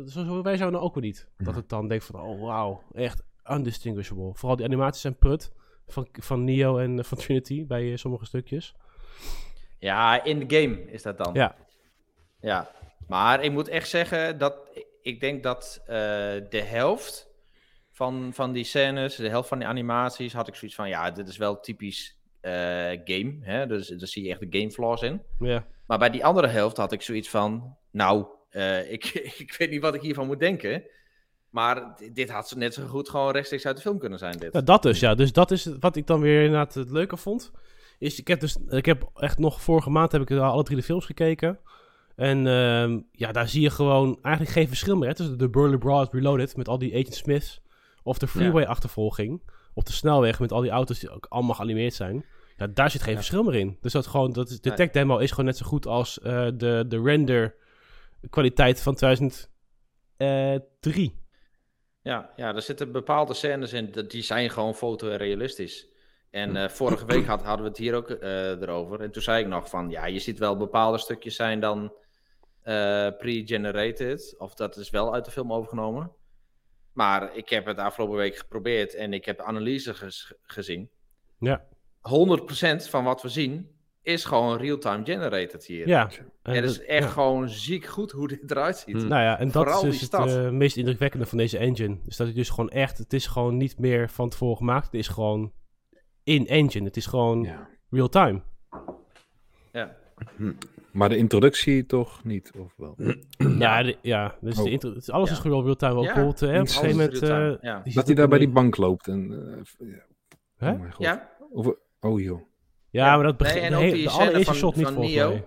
zoals wij zouden ook wel niet. Dat het dan denkt van, oh wauw, echt undistinguishable. Vooral die animaties zijn prut van, van Neo en eh, van Trinity bij eh, sommige stukjes. Ja, in de game is dat dan. Ja. Ja, maar ik moet echt zeggen dat ik denk dat eh, de helft van, van die scènes, de helft van die animaties, had ik zoiets van, ja, dit is wel typisch eh, game. Hè? Dus daar zie je echt de game flaws in. Ja. Maar bij die andere helft had ik zoiets van, nou, eh, (laughs) ik, ik weet niet wat ik hiervan moet denken. Maar dit had net zo goed gewoon rechtstreeks uit de film kunnen zijn, dit. Ja, dat dus, ja. Dus dat is wat ik dan weer inderdaad het leuke vond. Is, ik heb dus, ik heb echt nog vorige maand heb ik alle drie de films gekeken. En ehm, ja, daar zie je gewoon eigenlijk geen verschil meer hè, tussen de Burley Broad Reloaded met al die Agent Smiths of de freeway-achtervolging op de snelweg met al die auto's die ook allemaal geanimeerd zijn. Ja, daar zit geen Ja. verschil meer in. Dus dat gewoon, dat is, de tech demo is gewoon net zo goed als eh, de, de render kwaliteit van 2003. Ja, ja, er zitten bepaalde scènes in, dat- die zijn gewoon fotorealistisch. En eh, (clears throat) vorige week had, hadden we het hier ook eh, erover. En toen zei ik nog van, ja, je ziet wel bepaalde stukjes zijn dan eh, pre-generated. Of dat is wel uit de film overgenomen. Maar ik heb het afgelopen week geprobeerd en ik heb analyse ges- gezien. Ja. 100% van wat we zien is gewoon real-time generated hier. Ja. En het is echt ja. gewoon ziek goed hoe dit eruit ziet. Nou ja, en dat Vooral is dus het eh, meest indrukwekkende van deze engine. Dus dat het dus gewoon echt, het is gewoon niet meer van tevoren gemaakt. Het is gewoon in engine. Het is gewoon Ja. real time. Ja. Maar de introductie toch niet, of wel? (clears throat) Ja, de- ja dus Oh. de intro, het is- alles Ja. is gewoon real time. Ook Ja, bijvoorbeeld, eh, op een gegeven moment... real-time, eh, Dat hij daar bij die bank loopt en... eh, ja. Hè? Oh mijn god. Ja, Of, oh joh. Ja, maar dat begint Nee, en de, ook die de allereerste van, shot niet van Neo. mij.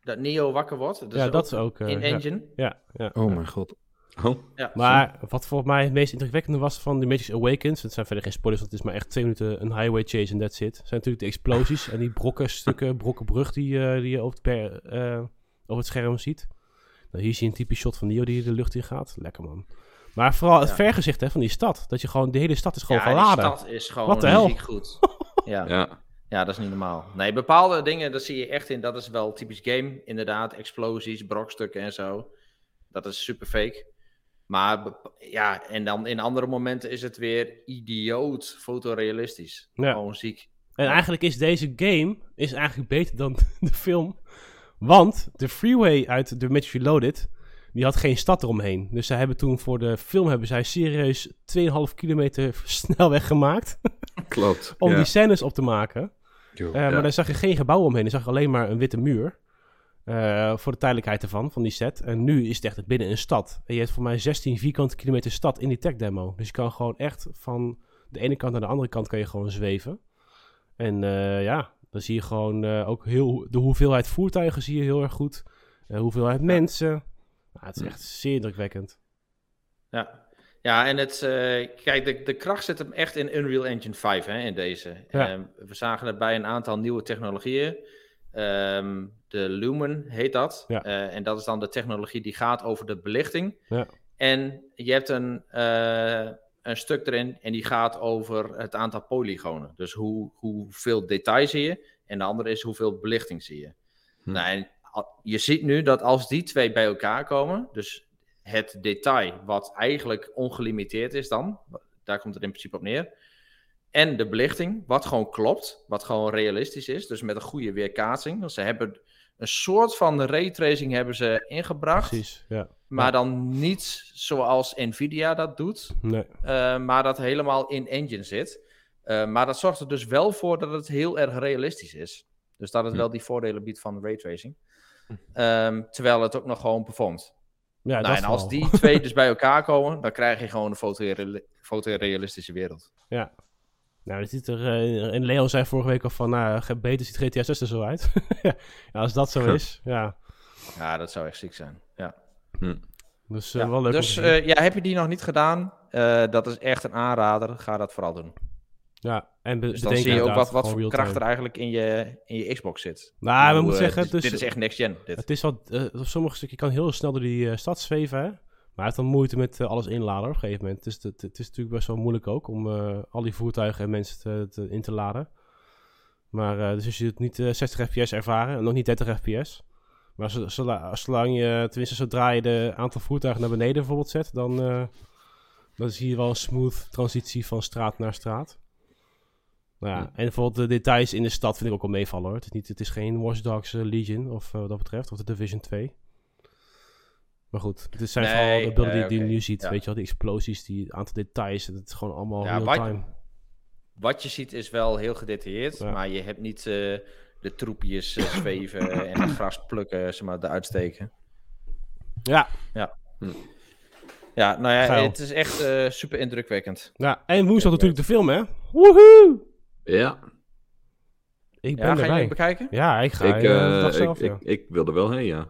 Dat Neo wakker wordt. Dat Ja, dat ook is ook... eh, in ja. engine. Ja, ja. Oh ja. mijn god. Oh, Ja. Maar wat volgens mij het meest indrukwekkende was van The Matrix Awakens... Het zijn verder geen spoilers, want het is maar echt twee minuten een highway chase en that's it. zijn natuurlijk de explosies en die brokken stukken, (laughs) brokken brug die, eh, die je over het, per, eh, over het scherm ziet. Nou, hier zie je een typisch shot van Neo die de lucht in gaat. Lekker man. Maar vooral het Ja. vergezicht hè, van die stad. Dat je gewoon, de hele stad is gewoon ja, die geladen. stad is gewoon Wat de hel? goed. (laughs) ja. ja. ja, dat is niet normaal. Nee, bepaalde dingen, dat zie je echt in. Dat is wel typisch game, inderdaad. Explosies, brokstukken en zo. Dat is super fake. Maar ja, en dan in andere momenten is het weer idioot fotorealistisch. Ja. Gewoon ziek. En eigenlijk is deze game is eigenlijk beter dan (laughs) de film. Want de freeway uit The Matrix Reloaded, die had geen stad eromheen. Dus zij hebben toen voor de film hebben zij serieus 2,5 kilometer (laughs) snelweg gemaakt. (laughs) Klopt. om ja. die scènes op te maken. Eh, Maar daar zag je geen gebouw omheen. Je zag alleen maar een witte muur. Eh, voor de tijdelijkheid ervan, van die set. En nu is het echt binnen een stad. En je hebt voor mij 16 vierkante kilometer stad in die tech demo. Dus je kan gewoon echt van de ene kant naar de andere kant kan je gewoon zweven. En eh, ja, dan zie je gewoon eh, ook heel, de hoeveelheid voertuigen zie je heel erg goed. De hoeveelheid mensen. Nou, het is echt zeer indrukwekkend. Ja, ja en het, kijk, de, de kracht zit hem echt in Unreal Engine 5 hè, in deze. Ja. Ehm, we zagen het bij een aantal nieuwe technologieën. Ehm, de Lumen heet dat. Ja. Eh, en dat is dan de technologie die gaat over de belichting. Ja. En je hebt een, eh, een stuk erin en die gaat over het aantal polygonen. Dus hoe, hoeveel detail zie je. En de andere is hoeveel belichting zie je. Hm. Nou, en je ziet nu dat als die twee bij elkaar komen, dus het detail wat eigenlijk ongelimiteerd is dan, daar komt het in principe op neer, en de belichting, wat gewoon klopt, wat gewoon realistisch is, dus met een goede weerkaatsing. Dus ze hebben een soort van raytracing hebben ze ingebracht, Precies, ja. maar Ja. dan niet zoals Nvidia dat doet, Nee. eh, maar dat helemaal in engine zit. Eh, maar dat zorgt er dus wel voor dat het heel erg realistisch is. Dus dat het Hm. wel die voordelen biedt van raytracing. Ehm terwijl het ook nog gewoon performt. Ja, nou, en als die twee dus bij elkaar komen, dan krijg je gewoon een fotoreali- fotorealistische wereld. Ja. Nou, dat ziet er, eh, en Leo zei vorige week al van, nou, beter ziet GTA 6 er zo uit. (laughs) ja, als dat zo is, ja. Ja, dat zou echt ziek zijn. Ja. Dus eh, Ja, wel leuk. Dus eh, ja, heb je die nog niet gedaan? Eh, dat is echt een aanrader. Ga dat vooral doen. ja, en be Dus dan bedenk zie je ook wat, wat voor kracht er eigenlijk in je, in je Xbox zit. Nou, we moeten zeggen, dit, dus, dit is echt next gen. Dit. het is eh, op sommige stukken, je kan heel snel door die eh, stad zweven, hij heeft dan moeite met eh, alles inladen op een gegeven moment. Dus het, het is natuurlijk best wel moeilijk ook om eh, al die voertuigen en mensen te, te- in te laden. Maar eh, dus als je het niet eh, 60 fps ervaren en nog niet 30 fps. Maar zo- zola- zolang je, tenminste zodra je de aantal voertuigen naar beneden bijvoorbeeld zet, dan, eh, dan zie je wel een smooth transitie van straat naar straat. Nou ja, en bijvoorbeeld de details in de stad vind ik ook wel meevallen hoor. Het is, niet, het is geen Watch Dogs Legion of wat dat betreft, of de Division 2. Maar goed, dit zijn Nee, vooral de beelden die, nee, die je nu ziet. ja. Weet je wel, die explosies, die aantal details. Het is gewoon allemaal Ja, real wat- time. Wat je ziet is wel heel gedetailleerd, Ja. maar je hebt niet eh, de troepjes eh, zweven (coughs) en het gras plukken, zeg maar, eruit steken. Ja, Ja, nou ja, Geil. het is echt eh, super indrukwekkend. ja, en woensdag natuurlijk de film hè. Woehoe! Ja, Ik ben Ja, ga je bekijken? Ja, ik ga ik, eh, eh, ik, zelf, ik, ja. ik wil er wel heen, ja.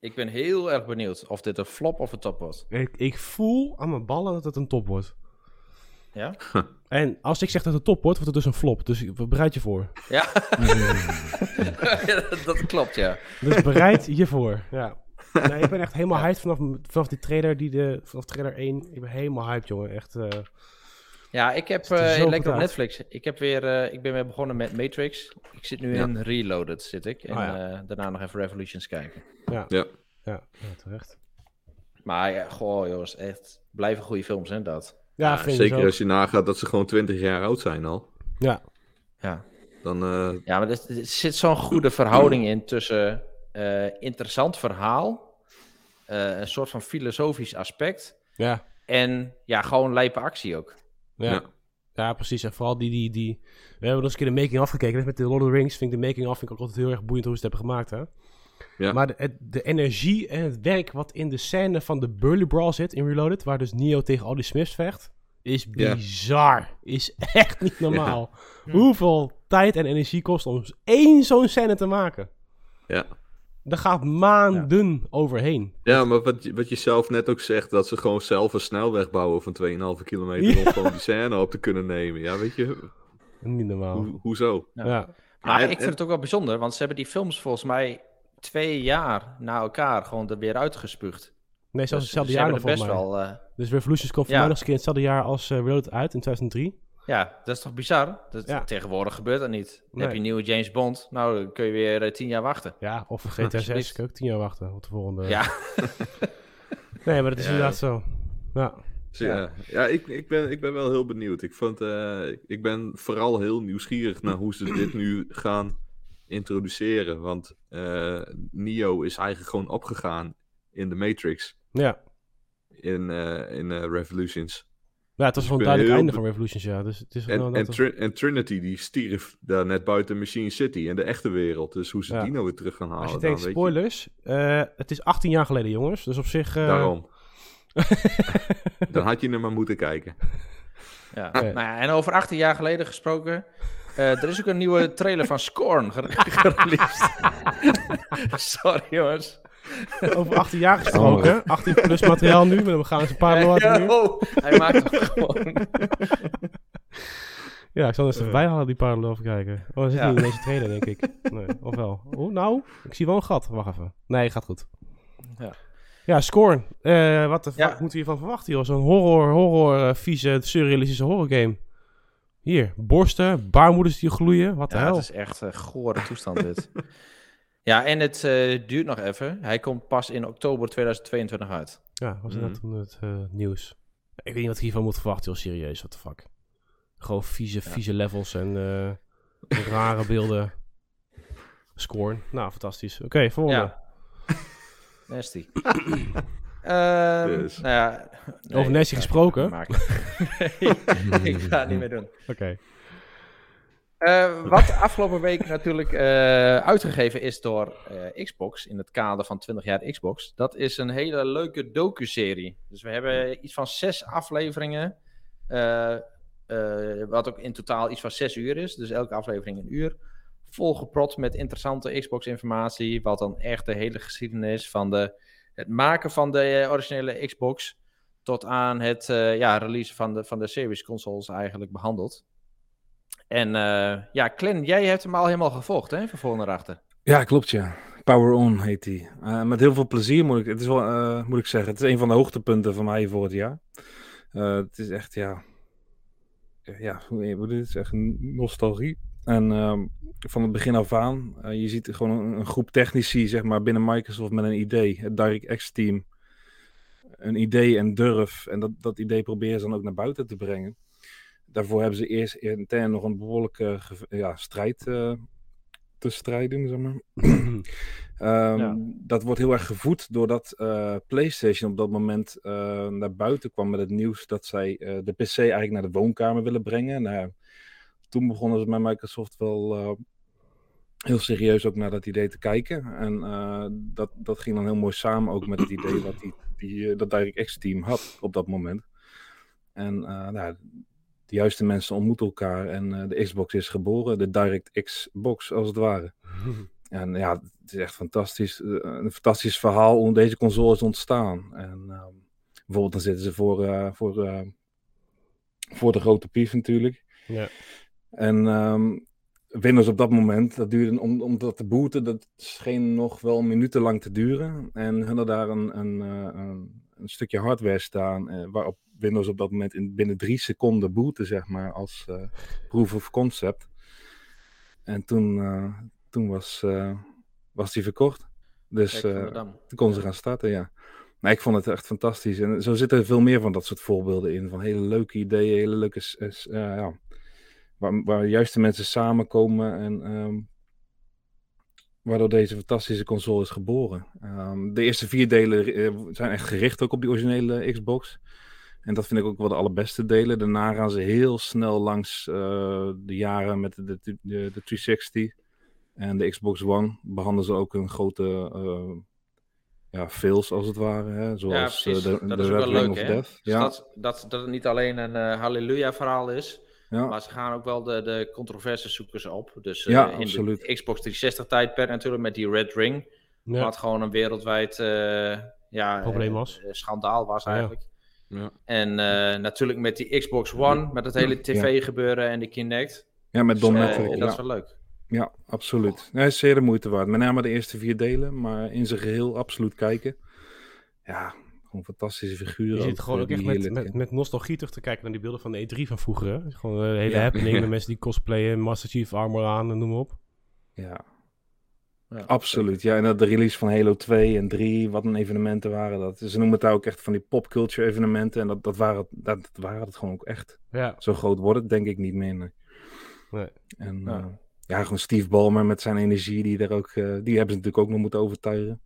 Ik ben heel erg benieuwd of dit een flop of een top wordt. Ik, ik voel aan mijn ballen dat het een top wordt. Ja? (laughs) En als ik zeg dat het een top wordt, wordt het dus een flop. Dus ik- bereid je voor. Ja, (laughs) dat klopt, ja. Dus bereid je voor. Ja. Nee, ik ben echt helemaal hyped vanaf, vanaf die trailer, die de, vanaf trailer 1. Ik ben helemaal hyped, jongen. Echt. eh, Ja, ik heb er eh, lekker op. Netflix. Ik, heb weer, eh, ik ben weer begonnen met Matrix. Ik zit nu Ja. in Reloaded, zit ik. En ja. eh, daarna nog even Revolutions kijken. ja. Ja. Ja, ja, terecht. Maar ja, goh jongens, echt blijven goede films, hè, dat. Ja, zeker als je nagaat dat ze gewoon 20 jaar oud zijn al. Ja, Ja, Dan, eh, ja maar er, er zit zo'n goede verhouding in tussen eh, interessant verhaal, eh, een soort van filosofisch aspect ja, en ja, gewoon lijpe actie ook. Ja. Ja. Ja, precies. En vooral die, die, die... We hebben nog eens een keer de making-of gekeken. Met de Lord of the Rings vind ik de making-of vind ik ook altijd heel erg boeiend hoe ze het hebben gemaakt, hè. Ja. Maar de, energie en het werk wat in de scène van de Burly Brawl zit in Reloaded, waar dus Neo tegen al die Smiths vecht, is bizar. Is echt niet normaal. Hoeveel tijd en energie kost om één zo'n scène te maken? ja. Daar gaat maanden overheen. ja, maar wat, je- wat je zelf net ook zegt, dat ze gewoon zelf een snelweg bouwen van 2,5 kilometer om Ja. gewoon die scène op te kunnen nemen. Ja, weet je, Niet normaal. ho- hoezo? Ja. Ja. Maar en- ik vind het ook wel bijzonder, want ze hebben die films volgens mij twee jaar na elkaar gewoon er weer uitgespuugd. Nee, zelfs Dus hetzelfde ze jaar nog best mij. wel... eh, Dus Revolutions komt voor Ja. mij nog eens een keer hetzelfde jaar als eh Reloaded uit in 2003. Ja, dat is toch bizar? Dat, Ja. Tegenwoordig gebeurt dat niet. Dan Nee. heb je een nieuwe James Bond, nou dan kun je weer eh, tien jaar wachten. Ja, of (laughs) GTA 6 Alsjeblieft. kan ik ook tien jaar wachten op de volgende. Ja, (laughs) Nee, maar dat is Ja. inderdaad zo. Ja. Dus ja, ja ik, ik, ben, ik ben wel heel benieuwd. Ik, vond, eh, ik ben vooral heel nieuwsgierig naar hoe ze dit nu gaan introduceren. Want eh, Neo is eigenlijk gewoon opgegaan in de Matrix, Ja. in, eh, in eh, Revolutions. Ja, het was gewoon ben een duidelijk heel einde van Revolutions, ja. Dus het is En, gewoon en, dat- en Trinity die stierf daar net buiten Machine City in de echte wereld. Dus hoe ze Ja. die nou weer terug gaan halen. Als je dan, denkt, weet spoilers, eh, het is 18 jaar geleden, jongens. Dus op zich... eh, Daarom. (laughs) Dan had je er maar moeten kijken. ja. Nou ja, en over 18 jaar geleden gesproken, eh, er is ook een nieuwe trailer van Scorn gere- (laughs) gereleased. (laughs) Sorry jongens. (laughs) over 18 jaar gesproken. 18 plus materiaal nu, maar we gaan eens een paar Ja, oh, hij maakt het gewoon. Ja, ik zal eens even bijhalen die parallel even kijken. Oh, dat zit Ja. niet in deze trailer, denk ik. Nee, of wel? Oh, nou, ik zie wel een gat. Wacht even. Nee, gaat goed. Ja. Ja, Scorn. Eh, wat de Ja. moeten we hiervan verwachten, joh? Zo'n horror, horror, eh, vieze, surrealistische horrorgame. Hier, borsten, baarmoeders die gloeien. Wat de Ja, hel? het is echt een gore toestand dit. (laughs) Ja, en het eh, duurt nog even. Hij komt pas in oktober 2022 uit. Ja, was Mhm. dat toen het eh, nieuws. Ik weet niet wat ik hiervan moet verwachten, joh. Serieus, what the fuck. Gewoon vieze, vieze levels en eh, (laughs) rare beelden. Scorn. Nou, fantastisch. Oké, volgende. Ja. (laughs) Nasty. (coughs) Ehm, Dus. Nou ja, nee, Over Nasty gesproken? (laughs) ik ga het niet meer doen. Oké. Eh, wat afgelopen week natuurlijk eh, uitgegeven is door eh, Xbox in het kader van 20 jaar Xbox. Dat is een hele leuke docu-serie. Dus we hebben iets van zes afleveringen. wat ook in totaal iets van zes uur is. Dus elke aflevering een uur. Volgeprot met interessante Xbox-informatie. Wat dan echt de hele geschiedenis van de, het maken van de originele Xbox. Tot aan het ja, release van de, van de series consoles eigenlijk behandeld. En eh, ja, Clint, jij hebt hem al helemaal gevolgd, hè? Van voor naar achter. Ja, klopt ja. Power On heet die. Eh, met heel veel plezier moet ik, het is wel, eh, moet ik zeggen. Het is een van de hoogtepunten van mij voor het jaar. Het is echt, ja... Ja, hoe is echt nostalgie. En ehm, van het begin af aan, je ziet gewoon een, groep technici, zeg maar, binnen Microsoft met een idee. Het DirectX team. Een idee en durf. En dat, dat idee proberen ze dan ook naar buiten te brengen. Daarvoor hebben ze eerst intern nog een behoorlijke ja, strijd eh, te strijden, zeg maar. (clears throat) Ehm, Ja. Dat wordt heel erg gevoed doordat eh, PlayStation op dat moment eh, naar buiten kwam met het nieuws dat zij de PC eigenlijk naar de woonkamer willen brengen. Nou, toen begonnen ze met Microsoft wel heel serieus ook naar dat idee te kijken. En dat, dat ging dan heel mooi samen ook met het idee wat die, die, dat DirectX team had op dat moment. En nou, de juiste mensen ontmoeten elkaar en eh, de Xbox is geboren, de DirectX box als het ware. (laughs) En ja, het is echt fantastisch. eh, een fantastisch verhaal hoe deze console is ontstaan. En ehm, bijvoorbeeld dan zitten ze voor, eh, voor, voor de grote pief natuurlijk. Ja. En ehm, Windows op dat moment, dat duurde, om, om dat te booten, dat scheen nog wel minutenlang te duren. En hadden daar een, een, een, een stukje hardware staan, eh, waarop Windows op dat moment in, binnen drie seconden booten, zeg maar, als eh, proof of concept. En toen, eh, toen was, was die verkocht. Dus Kijk, toen konden ze gaan starten, ja. Maar ik vond het echt fantastisch. En zo zitten er veel meer van dat soort voorbeelden in. Van hele leuke ideeën, hele leuke... eh, ja, waar, waar juist de mensen samenkomen en... ehm, waardoor deze fantastische console is geboren. Ehm, de eerste vier delen eh, zijn echt gericht ook op die originele Xbox. En dat vind ik ook wel de allerbeste delen. Daarna gaan ze heel snel langs eh, de jaren met de, de, de, de 360 en de Xbox One. Behandelen ze ook een grote eh, ja, fails als het ware. Hè? Zoals ja, precies. de, dat is ook Red wel leuk, of hè? Death. Dus Ja, dat, dat, dat het niet alleen een eh, halleluja-verhaal is, ja. maar ze gaan ook wel de, de controverse zoeken ze op. Dus eh, Ja, in absoluut. de Xbox 360-tijdperk natuurlijk met die Red Ring, Ja. wat gewoon een wereldwijd eh, ja, Probleem eh, was. eh, schandaal was Ja, ja. eigenlijk. Ja. En eh, natuurlijk met die Xbox One, met het hele tv-gebeuren en de Kinect. ja, met Don Dus, eh, dat ja. is wel leuk. Ja, absoluut. Nee, is zeer de moeite waard. Met name de eerste vier delen, maar in zijn geheel absoluut kijken. Ja, gewoon fantastische figuren. Je zit gewoon eh, ook echt met, met, met nostalgie terug te kijken naar die beelden van de E3 van vroeger. hè. Gewoon een hele Ja. happening (laughs) met mensen die cosplayen, Master Chief armor aan en noem maar op. Ja, Ja. absoluut. Ja, en dat de release van Halo 2 en 3, wat een evenementen waren dat. Ze noemen het daar ook echt van die popculture evenementen. En dat, dat, waren, dat, dat waren het gewoon ook echt. Ja, Zo groot wordt het denk ik niet meer. nee. Nee. En Ja. ja. ja, gewoon Steve Ballmer met zijn energie, die, er ook, eh, die hebben ze natuurlijk ook nog moeten overtuigen.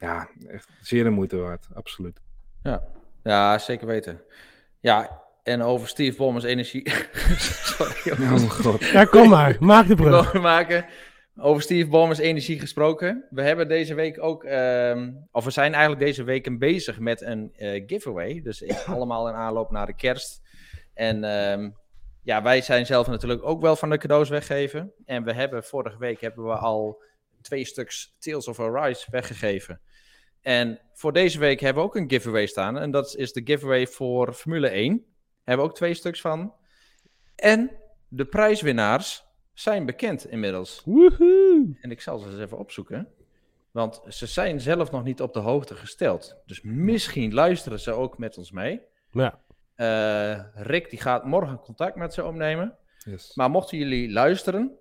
Ja, echt zeer de moeite waard, absoluut. Ja. ja, zeker weten. Ja, en over Steve Ballmer's energie. (laughs) Sorry, Oh mijn god. ja kom maar, maak de brug. maken. Over Steve Ballmer's energie gesproken. We hebben deze week ook, ehm, of we zijn eigenlijk deze week bezig met een eh, giveaway. Dus (laughs) allemaal in aanloop naar de kerst. En ehm, ja, wij zijn zelf natuurlijk ook wel van de cadeaus weggeven. En we hebben vorige week hebben we al twee stuks Tales of Arise weggegeven. En voor deze week hebben we ook een giveaway staan. En dat is de giveaway voor Formule 1. Hebben we ook twee stuks van. En de prijswinnaars zijn bekend inmiddels. Woehoe. En ik zal ze eens even opzoeken. Want ze zijn zelf nog niet op de hoogte gesteld. Dus misschien luisteren ze ook met ons mee. Ja, Eh, Rick die gaat morgen contact met ze opnemen. Yes. Maar mochten jullie luisteren,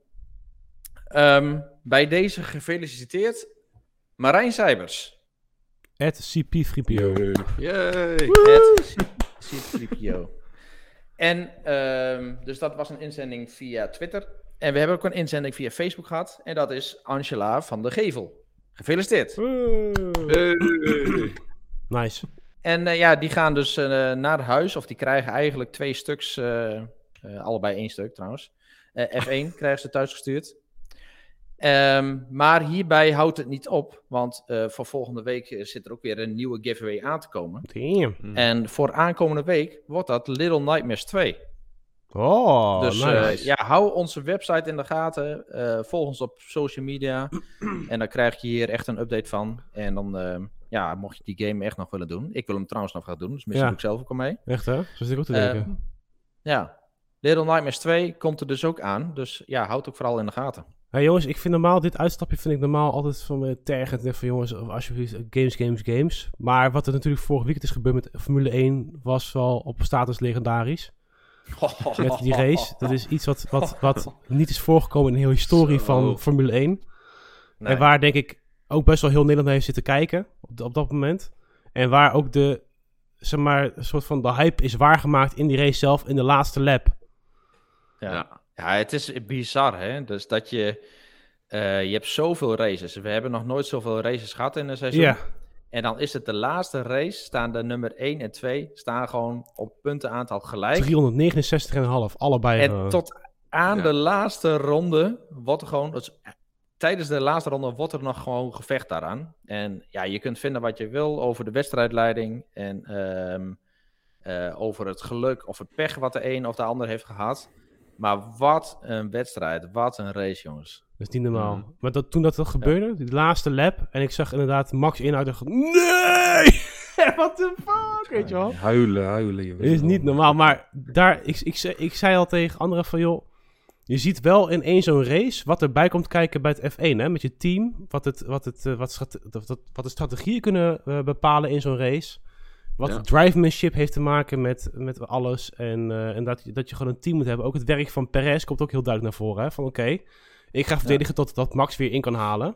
ehm, bij deze gefeliciteerd Marijn Seibers. At CP3PO. Yay! Het C3PO. En ehm, dus dat was een inzending via Twitter. En we hebben ook een inzending via Facebook gehad. En dat is Angela van de Gevel. Gefeliciteerd. Hey. (clears throat) Nice. En eh, ja, die gaan dus eh, naar huis. Of die krijgen eigenlijk twee stuks. eh, eh, allebei één stuk trouwens. Eh, F1 krijgen ze thuisgestuurd. Ehm, maar hierbij houdt het niet op. Want eh, voor volgende week eh, zit er ook weer een nieuwe giveaway aan te komen. Damn. Mm. En voor aankomende week wordt dat Little Nightmares 2. Oh, dus nice. eh, ja, hou onze website in de gaten. eh, volg ons op social media. en dan krijg je hier echt een update van. En dan, eh, ja, mocht je die game echt nog willen doen. Ik wil hem trouwens nog gaan doen. Dus misschien Ja. doe ik zelf ook al mee. Echt hè? Zo zit ik ook te Eh, denken. Ja. Little Nightmares 2 komt er dus ook aan. Dus ja, houd ook vooral in de gaten. Hey, jongens, ik vind normaal, dit uitstapje vind ik normaal altijd van me tergend. En van jongens, alsjeblieft, games, games, games. Maar wat er natuurlijk vorige weekend is gebeurd met Formule 1 was wel op status legendarisch. (laughs) Met die race. Dat is iets wat, wat, wat niet is voorgekomen in de hele historie Zo. van Formule 1. Nee. En waar denk ik ook best wel heel Nederland naar heeft zitten kijken op, de- op dat moment. En waar ook de, zeg maar, een soort van de hype is waargemaakt in die race zelf in de laatste lap. Ja. Ja. het is bizar, hè? Dus dat je... eh, je hebt zoveel races. We hebben nog nooit zoveel races gehad in een seizoen. Ja, En dan is het de laatste race, staan de nummer 1 en 2 staan gewoon op puntenaantal gelijk. 369,5, allebei. En gewoon. tot aan Ja. de laatste ronde wordt er gewoon... dus, eh, tijdens de laatste ronde wordt er nog gewoon gevecht daaraan. En ja, je kunt vinden wat je wil over de wedstrijdleiding en ehm, eh, over het geluk of het pech wat de een of de ander heeft gehad. Maar wat een wedstrijd, wat een race, jongens. Dat is niet normaal. Mhm. Maar dat, toen dat, dat gebeurde, die laatste lap, en ik zag inderdaad Max in, dacht ik, nee! (laughs) What the fuck, weet je wel? Huilen, huilen. je is niet normaal. Maar daar, ik, ik, zei- ik zei al tegen anderen van, joh, je ziet wel in één zo'n race wat erbij komt kijken bij het F1, hè, met je team. Wat, het, wat, het, eh, wat, dat- wat de strategieën kunnen eh, bepalen in zo'n race. Wat Ja. drivemanship heeft te maken met, met alles. En, eh, en dat, je- dat je gewoon een team moet hebben. Ook het werk van Perez komt ook heel duidelijk naar voren. Hè? Van oké, ik ga verdedigen tot dat Max weer in kan halen.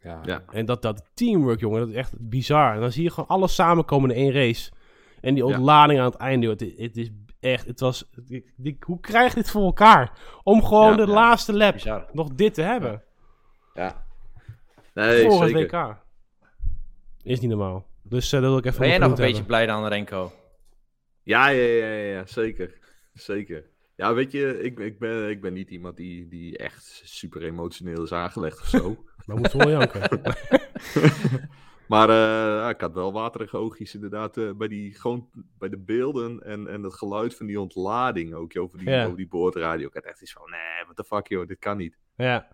Ja. Ja. En dat, dat teamwork, jongen, dat is echt bizar. En dan zie je gewoon alles samenkomen in één race. En die Ja. ontlading aan het einde, het, het is echt, het was, ik, ik- hoe krijg je dit voor elkaar? Om gewoon Ja, de ja. laatste lap Bizar. nog dit te hebben. Ja. Nee, voor het zeker. WK. Is niet normaal. Dus eh, dat wil ik even Ben jij nog een beetje blij dan, Renko? Ja, ja, ja, ja, ja, zeker. Zeker. Ja, weet je, ik, ik, ben, ik ben niet iemand die, die echt super emotioneel is aangelegd of zo. (laughs) Maar moeten we wel janken. (laughs) maar eh, ja, ik had wel waterige oogjes inderdaad eh, bij, die, gewoon bij de beelden en, en het geluid van die ontlading ook joh, over die, Ja. over die boordradio. Ik had echt iets van, nee, what the fuck joh, dit kan niet. ja,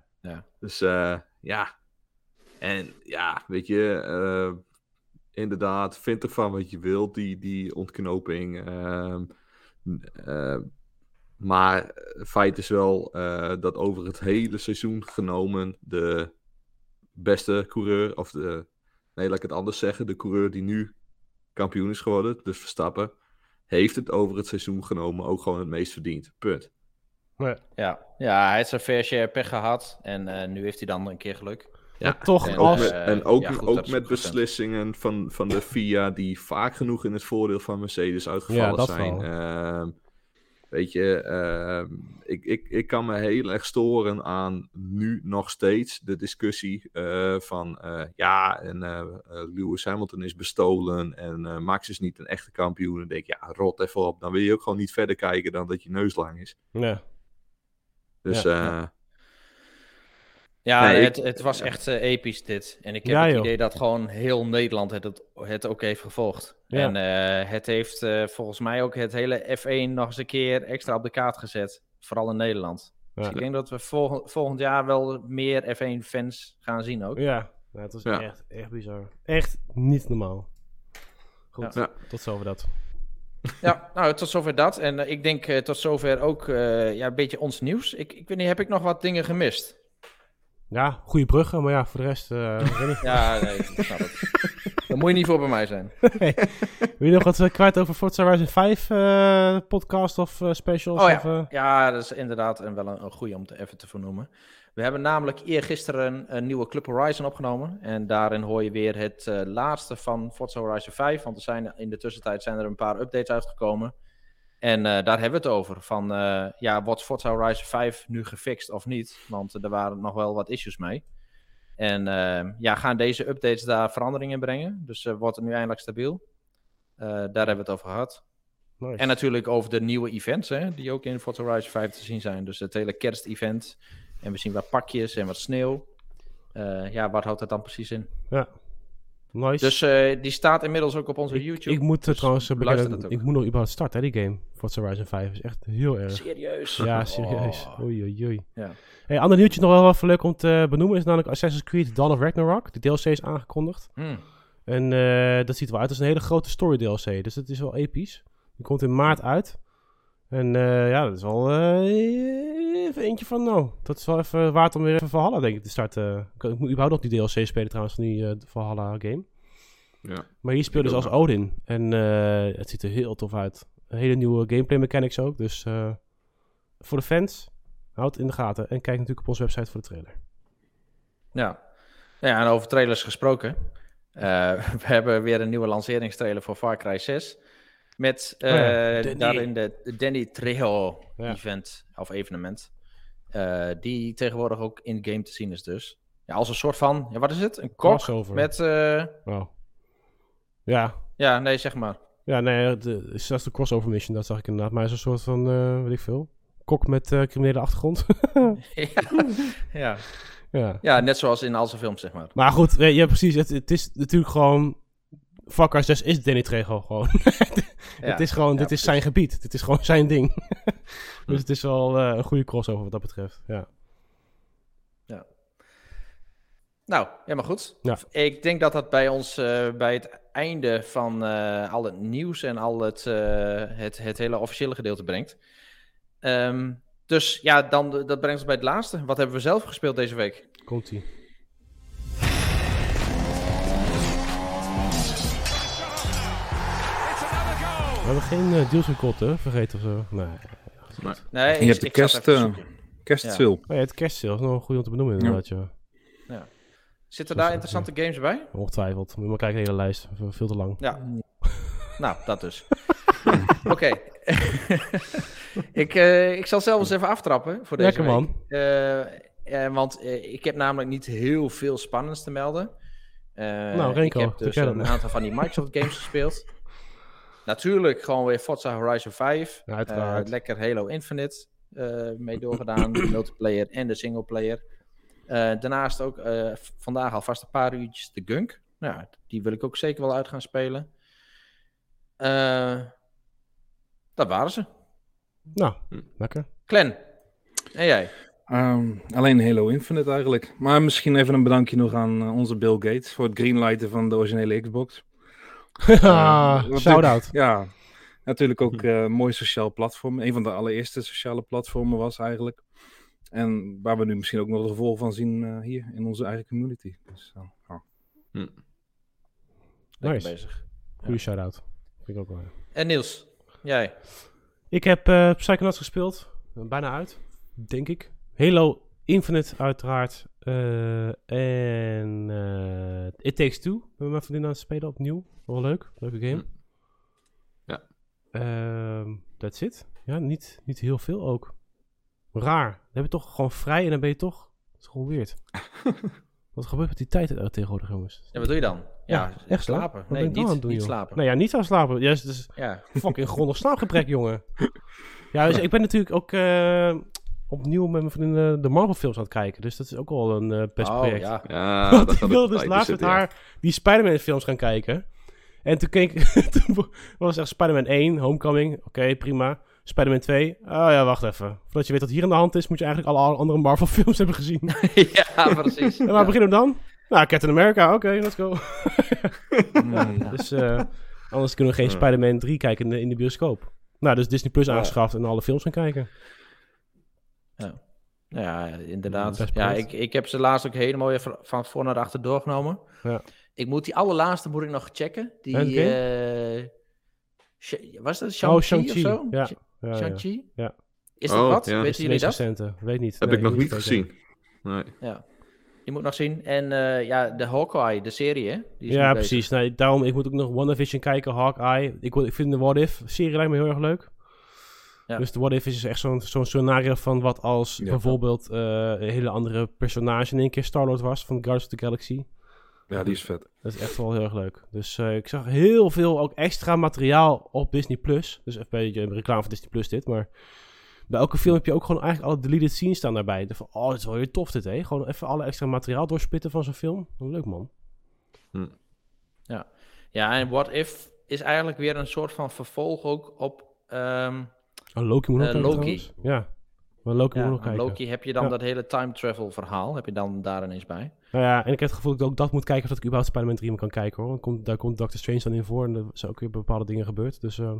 Dus eh, ja. En ja, weet je, eh, inderdaad, vind ervan wat je wilt, die, die ontknoping. ehm, eh, maar feit is wel eh, dat over het hele seizoen genomen de beste coureur, of de, nee, laat ik het anders zeggen, de coureur die nu kampioen is geworden, dus Verstappen, heeft het over het seizoen genomen ook gewoon het meest verdiend. Punt. Ja. ja, hij heeft zijn fair share pech gehad. En eh, nu heeft hij dan een keer geluk. Ja, Maar toch, en Ook als, met, eh, en ook, ja, goed, ook met beslissingen van, van de FIA die vaak genoeg in het voordeel van Mercedes uitgevallen Ja, zijn. Ehm, weet je, ehm, ik, ik, ik kan me heel erg storen aan nu nog steeds de discussie eh, van eh, ja, en eh, Lewis Hamilton is bestolen en eh, Max is niet een echte kampioen. En dan denk ik, ja, rot even op. Dan wil je ook gewoon niet verder kijken dan dat je neus lang is. ja. Dus Ja, ja, Nee, het, ik- het was echt eh, episch dit. En ik heb Ja, het joh. idee dat gewoon heel Nederland het, het, het ook heeft gevolgd. Ja. En eh, het heeft eh, volgens mij ook het hele F1 nog eens een keer extra op de kaart gezet. Vooral in Nederland. Dus ik denk dat we volgend, volgend jaar wel meer F1-fans gaan zien ook. Ja, ja, het was Ja. echt, echt bizar. Echt niet normaal. Goed, Ja. tot zover dat. Ja, nou, tot zover dat. En ik denk eh, tot zover ook eh, ja, een beetje ons nieuws. Ik, ik weet niet, heb ik nog wat dingen gemist? Ja, goede bruggen, maar ja, voor de rest... (laughs) niet. Ja, nee, ik snap het. (laughs) Daar moet je niet voor bij mij zijn. (laughs) Wil je nog wat eh, kwijt over Forza Horizon 5 eh, podcast of eh, specials? Oh ja. Of, Ja, dat is inderdaad een, wel een, een goede om te even te vernoemen. We hebben namelijk eergisteren een nieuwe Club Horizon opgenomen. En daarin hoor je weer het laatste van Forza Horizon 5. Want er zijn, in de tussentijd zijn er een paar updates uitgekomen. En eh, daar hebben we het over. Van, eh, ja, wordt Forza Horizon 5 nu gefixt of niet? Want er waren nog wel wat issues mee. En eh, ja, gaan deze updates daar veranderingen in brengen? Dus eh, wordt het nu eindelijk stabiel? Eh, daar hebben we het over gehad. nice. En natuurlijk over de nieuwe events, hè, die ook in Forza Horizon 5 te zien zijn. Dus het hele kerst-event. En we zien wat pakjes en wat sneeuw. Eh, ja, wat houdt dat dan precies in? Nice. Dus eh, die staat inmiddels ook op onze ik, YouTube. ik moet eh, dus trouwens bekennen, dat ik moet nog überhaupt starten, hè, die game. Forza Horizon 5 is echt heel erg. Serieus? Ja, serieus. Oh. Oei, oei, oei. Ja. Hey, ander nieuwtje nog wel even leuk om te benoemen is namelijk Assassin's Creed Dawn of Ragnarok. De DLC is aangekondigd. Hm. En eh, dat ziet er wel uit als een hele grote story DLC. Dus dat is wel episch. Die komt in maart uit. En eh, ja, dat is wel eh, even eentje van nou. Dat is wel even waard om weer even Valhalla denk ik te starten. Ik, ik moet überhaupt nog die DLC spelen trouwens van die eh, Valhalla game. ja. Maar hier speel je dus als Odin. En het ziet er heel tof uit. Een hele nieuwe gameplay mechanics ook. Dus voor de fans, houd het in de gaten. En kijk natuurlijk op onze website voor de trailer. Ja. ja, en over trailers gesproken. (laughs) We hebben weer een nieuwe lanceringstrailer voor Far Cry 6. Met eh, Oh ja, Danny. daarin de Danny Trejo Ja. event of evenement. Eh, die tegenwoordig ook in-game te zien is dus. Ja, als een soort van, ja, wat is het? Een kok Crossover. met, eh, Wow. Ja, ja, nee, zeg maar. Ja, nee, de, is dat de crossover mission, dat zag ik inderdaad. Maar hij is een soort van, eh weet ik veel, kok met eh, criminele achtergrond. (laughs) (laughs) ja. ja. ja. net zoals in al zijn films, zeg maar. Maar goed, eh, ja precies, het, het is natuurlijk gewoon, Cry 6 is Danny Trejo gewoon. Ja. het is (laughs) gewoon, Ja, dit is zijn gebied, dit is gewoon zijn ding. (laughs) dus het is wel eh, een goede crossover wat dat betreft, ja. Ja. Nou, helemaal goed. Ja. Ik denk dat dat bij ons eh, bij het einde van eh, al het nieuws en al het, het, het hele officiële gedeelte brengt. Ehm, dus ja, dan, dat brengt ons bij het laatste. Wat hebben we zelf gespeeld deze week? Komt-ie. Hebben geen uh, deals gekot, hè? Vergeten of zo. Nee. Nee, Je ik, hebt de kerst, eh. Kerstsale. Oh ja, het kerstsale is nog een goede om te benoemen inderdaad, ja. Zitten daar interessante games bij? Ongetwijfeld. Moet je maar kijken naar de hele lijst. Veel- te lang. Ja. (laughs) nou, dat dus. (laughs) Oké. (laughs) ik, eh, ik zal zelf eens even aftrappen voor deze Lekker week. man. Eh, eh, want ik heb namelijk niet heel veel spannends te melden. Eh, Nou, Renko, ik heb dus een aantal van die Microsoft games gespeeld. Natuurlijk gewoon weer Forza Horizon 5. Ja, uiteraard. Eh, lekker Halo Infinite eh, mee doorgedaan. de (clears throat) multiplayer en de singleplayer. Eh daarnaast ook eh, vandaag alvast een paar uurtjes de Gunk. Nou, die wil ik ook zeker wel uit gaan spelen. Eh, dat waren ze. Nou, Hm. lekker. Clan. En jij? Ehm, alleen Halo Infinite eigenlijk. Maar misschien even een bedankje nog aan onze Bill Gates voor het greenlighten van de originele Xbox. Ah, wat Shout-out. Ja, natuurlijk ook eh, een mooi sociaal platform. Een van de allereerste sociale platformen was eigenlijk. En waar we nu misschien ook nog de gevolgen van zien eh, hier in onze eigen community. Dus, eh, ja. Lekker Nice. bezig. Goeie shout-out. Vind ik ook wel. ja. En Niels? Jij? Ik heb eh Psychonauts gespeeld. Eh, Bijna uit, denk ik. Halo Infinite uiteraard. Eh, en eh, It Takes Two. We hebben mijn vriendin aan het spelen opnieuw. Wel leuk. Leuke game. Ja. Ehm, that's it. Ja, niet, niet heel veel ook. Raar. Dan heb je toch gewoon vrij en dan ben je toch... Dat is gewoon weird. (laughs) Wat gebeurt met die tijd tegenwoordig, jongens? En wat doe je dan? Ja, echt slapen. Wat Nee, niet, aan het doen, niet joh? slapen. Nou ja, niet aan slapen. Juist, dus Ja. fucking grondig slaapgebrek, (laughs) jongen. Ja, dus ik ben natuurlijk ook eh, opnieuw met mijn vriendin eh, de Marvel films aan het kijken. Dus dat is ook wel een eh best Oh, project. ja. Ja, Want (laughs) dat ik wilde dus laatst met zitten, ja. haar die Spider-Man films gaan kijken. En toen keek (laughs) toen was echt Spider-Man 1, Homecoming. Oké, prima. Spider-Man 2. Oh ja, wacht even. Voordat je weet wat hier aan de hand is, moet je eigenlijk alle andere Marvel (laughs) films hebben gezien. ja, precies. En waar beginnen we dan? Nou, Captain America. Oké, let's go. Dus eh, anders kunnen we geen. Spider-Man 3 kijken in de, in de bioscoop. Nou, dus Disney Plus Ja. aangeschaft en alle films gaan kijken. Ja, inderdaad. Best Ja, project. ik, ik heb ze laatst ook helemaal weer van- voor naar achter doorgenomen. Ja. Ik moet die allerlaatste moet ik nog checken. Die, eh, was dat Shang-Chi oh, Shang-Chi. of zo? Ja. Ja, ja. Recente? Ja. Is dat Oh, wat? ja. Weten de jullie dat? recente. Weet niet. Heb Nee, ik nog niet gezien. Nee. Die moet nog zien. En eh, ja, de Hawkeye, de serie, hè? Die is Ja, precies. Nee, daarom, ik moet ook nog WandaVision kijken, Hawkeye. Ik, wil- ik vind de What If serie lijkt me heel erg leuk. Ja. Dus de What If is dus echt zo'n zo'n scenario van wat als Ja. bijvoorbeeld eh, een hele andere personage in één keer Star-Lord was van Guardians of the Galaxy. Ja, die is vet. Dat is echt wel heel erg leuk. Dus eh, ik zag heel veel ook extra materiaal op Disney Plus. Dus even een beetje een reclame van Disney Plus dit, maar bij elke film heb je ook gewoon eigenlijk alle deleted scenes staan daarbij. Dan Van, oh, dit is wel weer tof dit, hè? Gewoon even alle extra materiaal doorspitten van zo'n film. Leuk, man. Ja, en What If is eigenlijk weer een soort van vervolg ook op... ehm, Oh, Loki moet ook Eh, kijken Loki. trouwens. Ja, maar Loki ja, moet ook kijken. Loki heb je dan Ja. dat hele time travel verhaal. Heb je dan daar ineens bij. Nou ja, en ik heb het gevoel dat ik ook dat moet kijken voordat ik überhaupt Spider-Man 3 kan kijken hoor. Want komt, daar komt Doctor Strange dan in voor en er zijn ook weer bepaalde dingen gebeurd. Dus eh,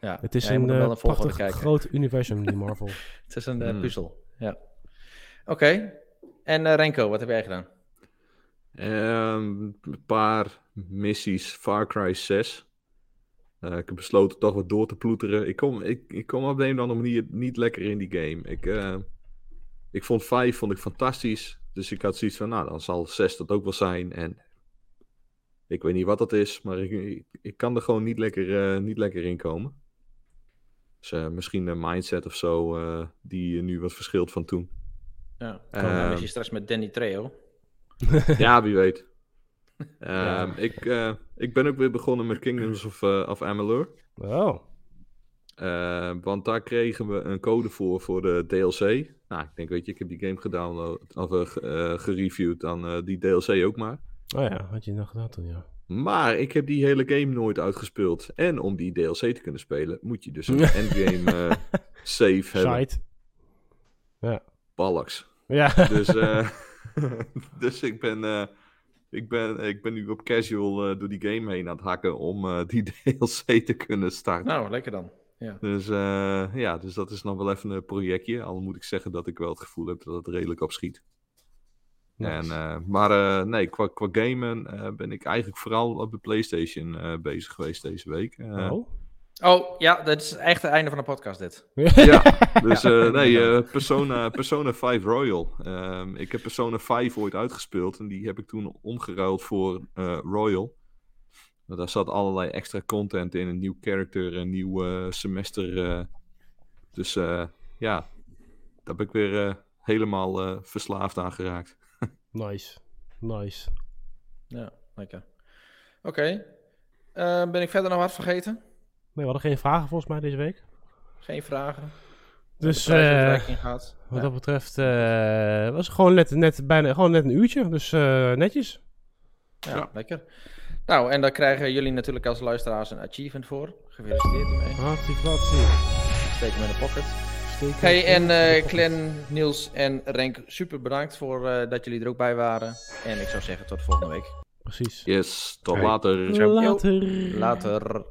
Ja, het is ja, een, eh, prachtig kijken. groot (laughs) universum, die Marvel. (laughs) Het is een Hmm. puzzel. Ja. Oké. En Renko, wat heb jij gedaan? Ehm, een paar missies, Far Cry 6. Eh, ik heb besloten toch wat door te ploeteren. Ik kom, ik, ik kom op de een of andere manier niet lekker in die game. Ik, eh, ik vond 5 vond ik fantastisch. Dus ik had zoiets van, nou, dan zal 6 dat ook wel zijn. En ik weet niet wat dat is, maar ik, ik, ik kan er gewoon niet lekker, eh, niet lekker in komen. Dus eh, misschien een mindset of zo, eh, die nu wat verschilt van toen. Ja. Ehm. Dan is je straks met Danny Trejo. (laughs) (laughs) Ja, wie weet. Ehm, Ja. ik, eh, ik ben ook weer begonnen met Kingdoms of, eh, of Amalur. Oh, want daar kregen we een code voor, voor de DLC. Nou, ik denk, weet je, ik heb die game gedownload, of eh, ge- gereviewd, dan die DLC ook maar. oh ja, had je nog gedaan toen, ja. Maar ik heb die hele game nooit uitgespeeld. En om die DLC te kunnen spelen, moet je dus een (laughs) endgame eh, save hebben. Side. Ballaks. Ja, Dus, (laughs) (laughs) dus ik ben, ik, ben, ik ben nu op casual eh, door die game heen aan het hakken om eh, (laughs) die DLC te kunnen starten. Nou, lekker dan. Ja. Dus eh, ja, dus dat is nog wel even een projectje. Al moet ik zeggen dat ik wel het gevoel heb dat het redelijk op schiet. En, maar nee, qua, qua gamen ben ik eigenlijk vooral op de PlayStation bezig geweest deze week. Oh. Oh, ja, dat is echt het einde van de podcast dit. (laughs) Ja, (laughs) dus eh, nee, eh, Persona, Persona 5 Royal. Ehm, ik heb Persona 5 ooit uitgespeeld en die heb ik toen omgeruild voor eh, Royal. Want Daar zat allerlei extra content in, een nieuw character, een nieuw semester. eh. dus eh, ja, daar ben ik weer helemaal eh, verslaafd aan geraakt. (laughs) Nice. Nice. Ja, lekker. Oké. Ben ik verder nog wat vergeten? Nee, we hadden geen vragen volgens mij deze week. Geen vragen? Dus eh, gehad? wat Ja. dat betreft eh, was het gewoon net, net, bijna, gewoon net een uurtje. Dus eh, netjes. Ja, Ja. lekker. Nou, en daar krijgen jullie natuurlijk als luisteraars een achievement voor. Gefeliciteerd ermee. Hartstikke wat. Steek hem in de pocket. Steek Hey, en eh Glenn, Niels en Renk, super bedankt voor eh, dat jullie er ook bij waren. En ik zou zeggen tot volgende week. Precies. Yes, tot Hey. later. Later. Later.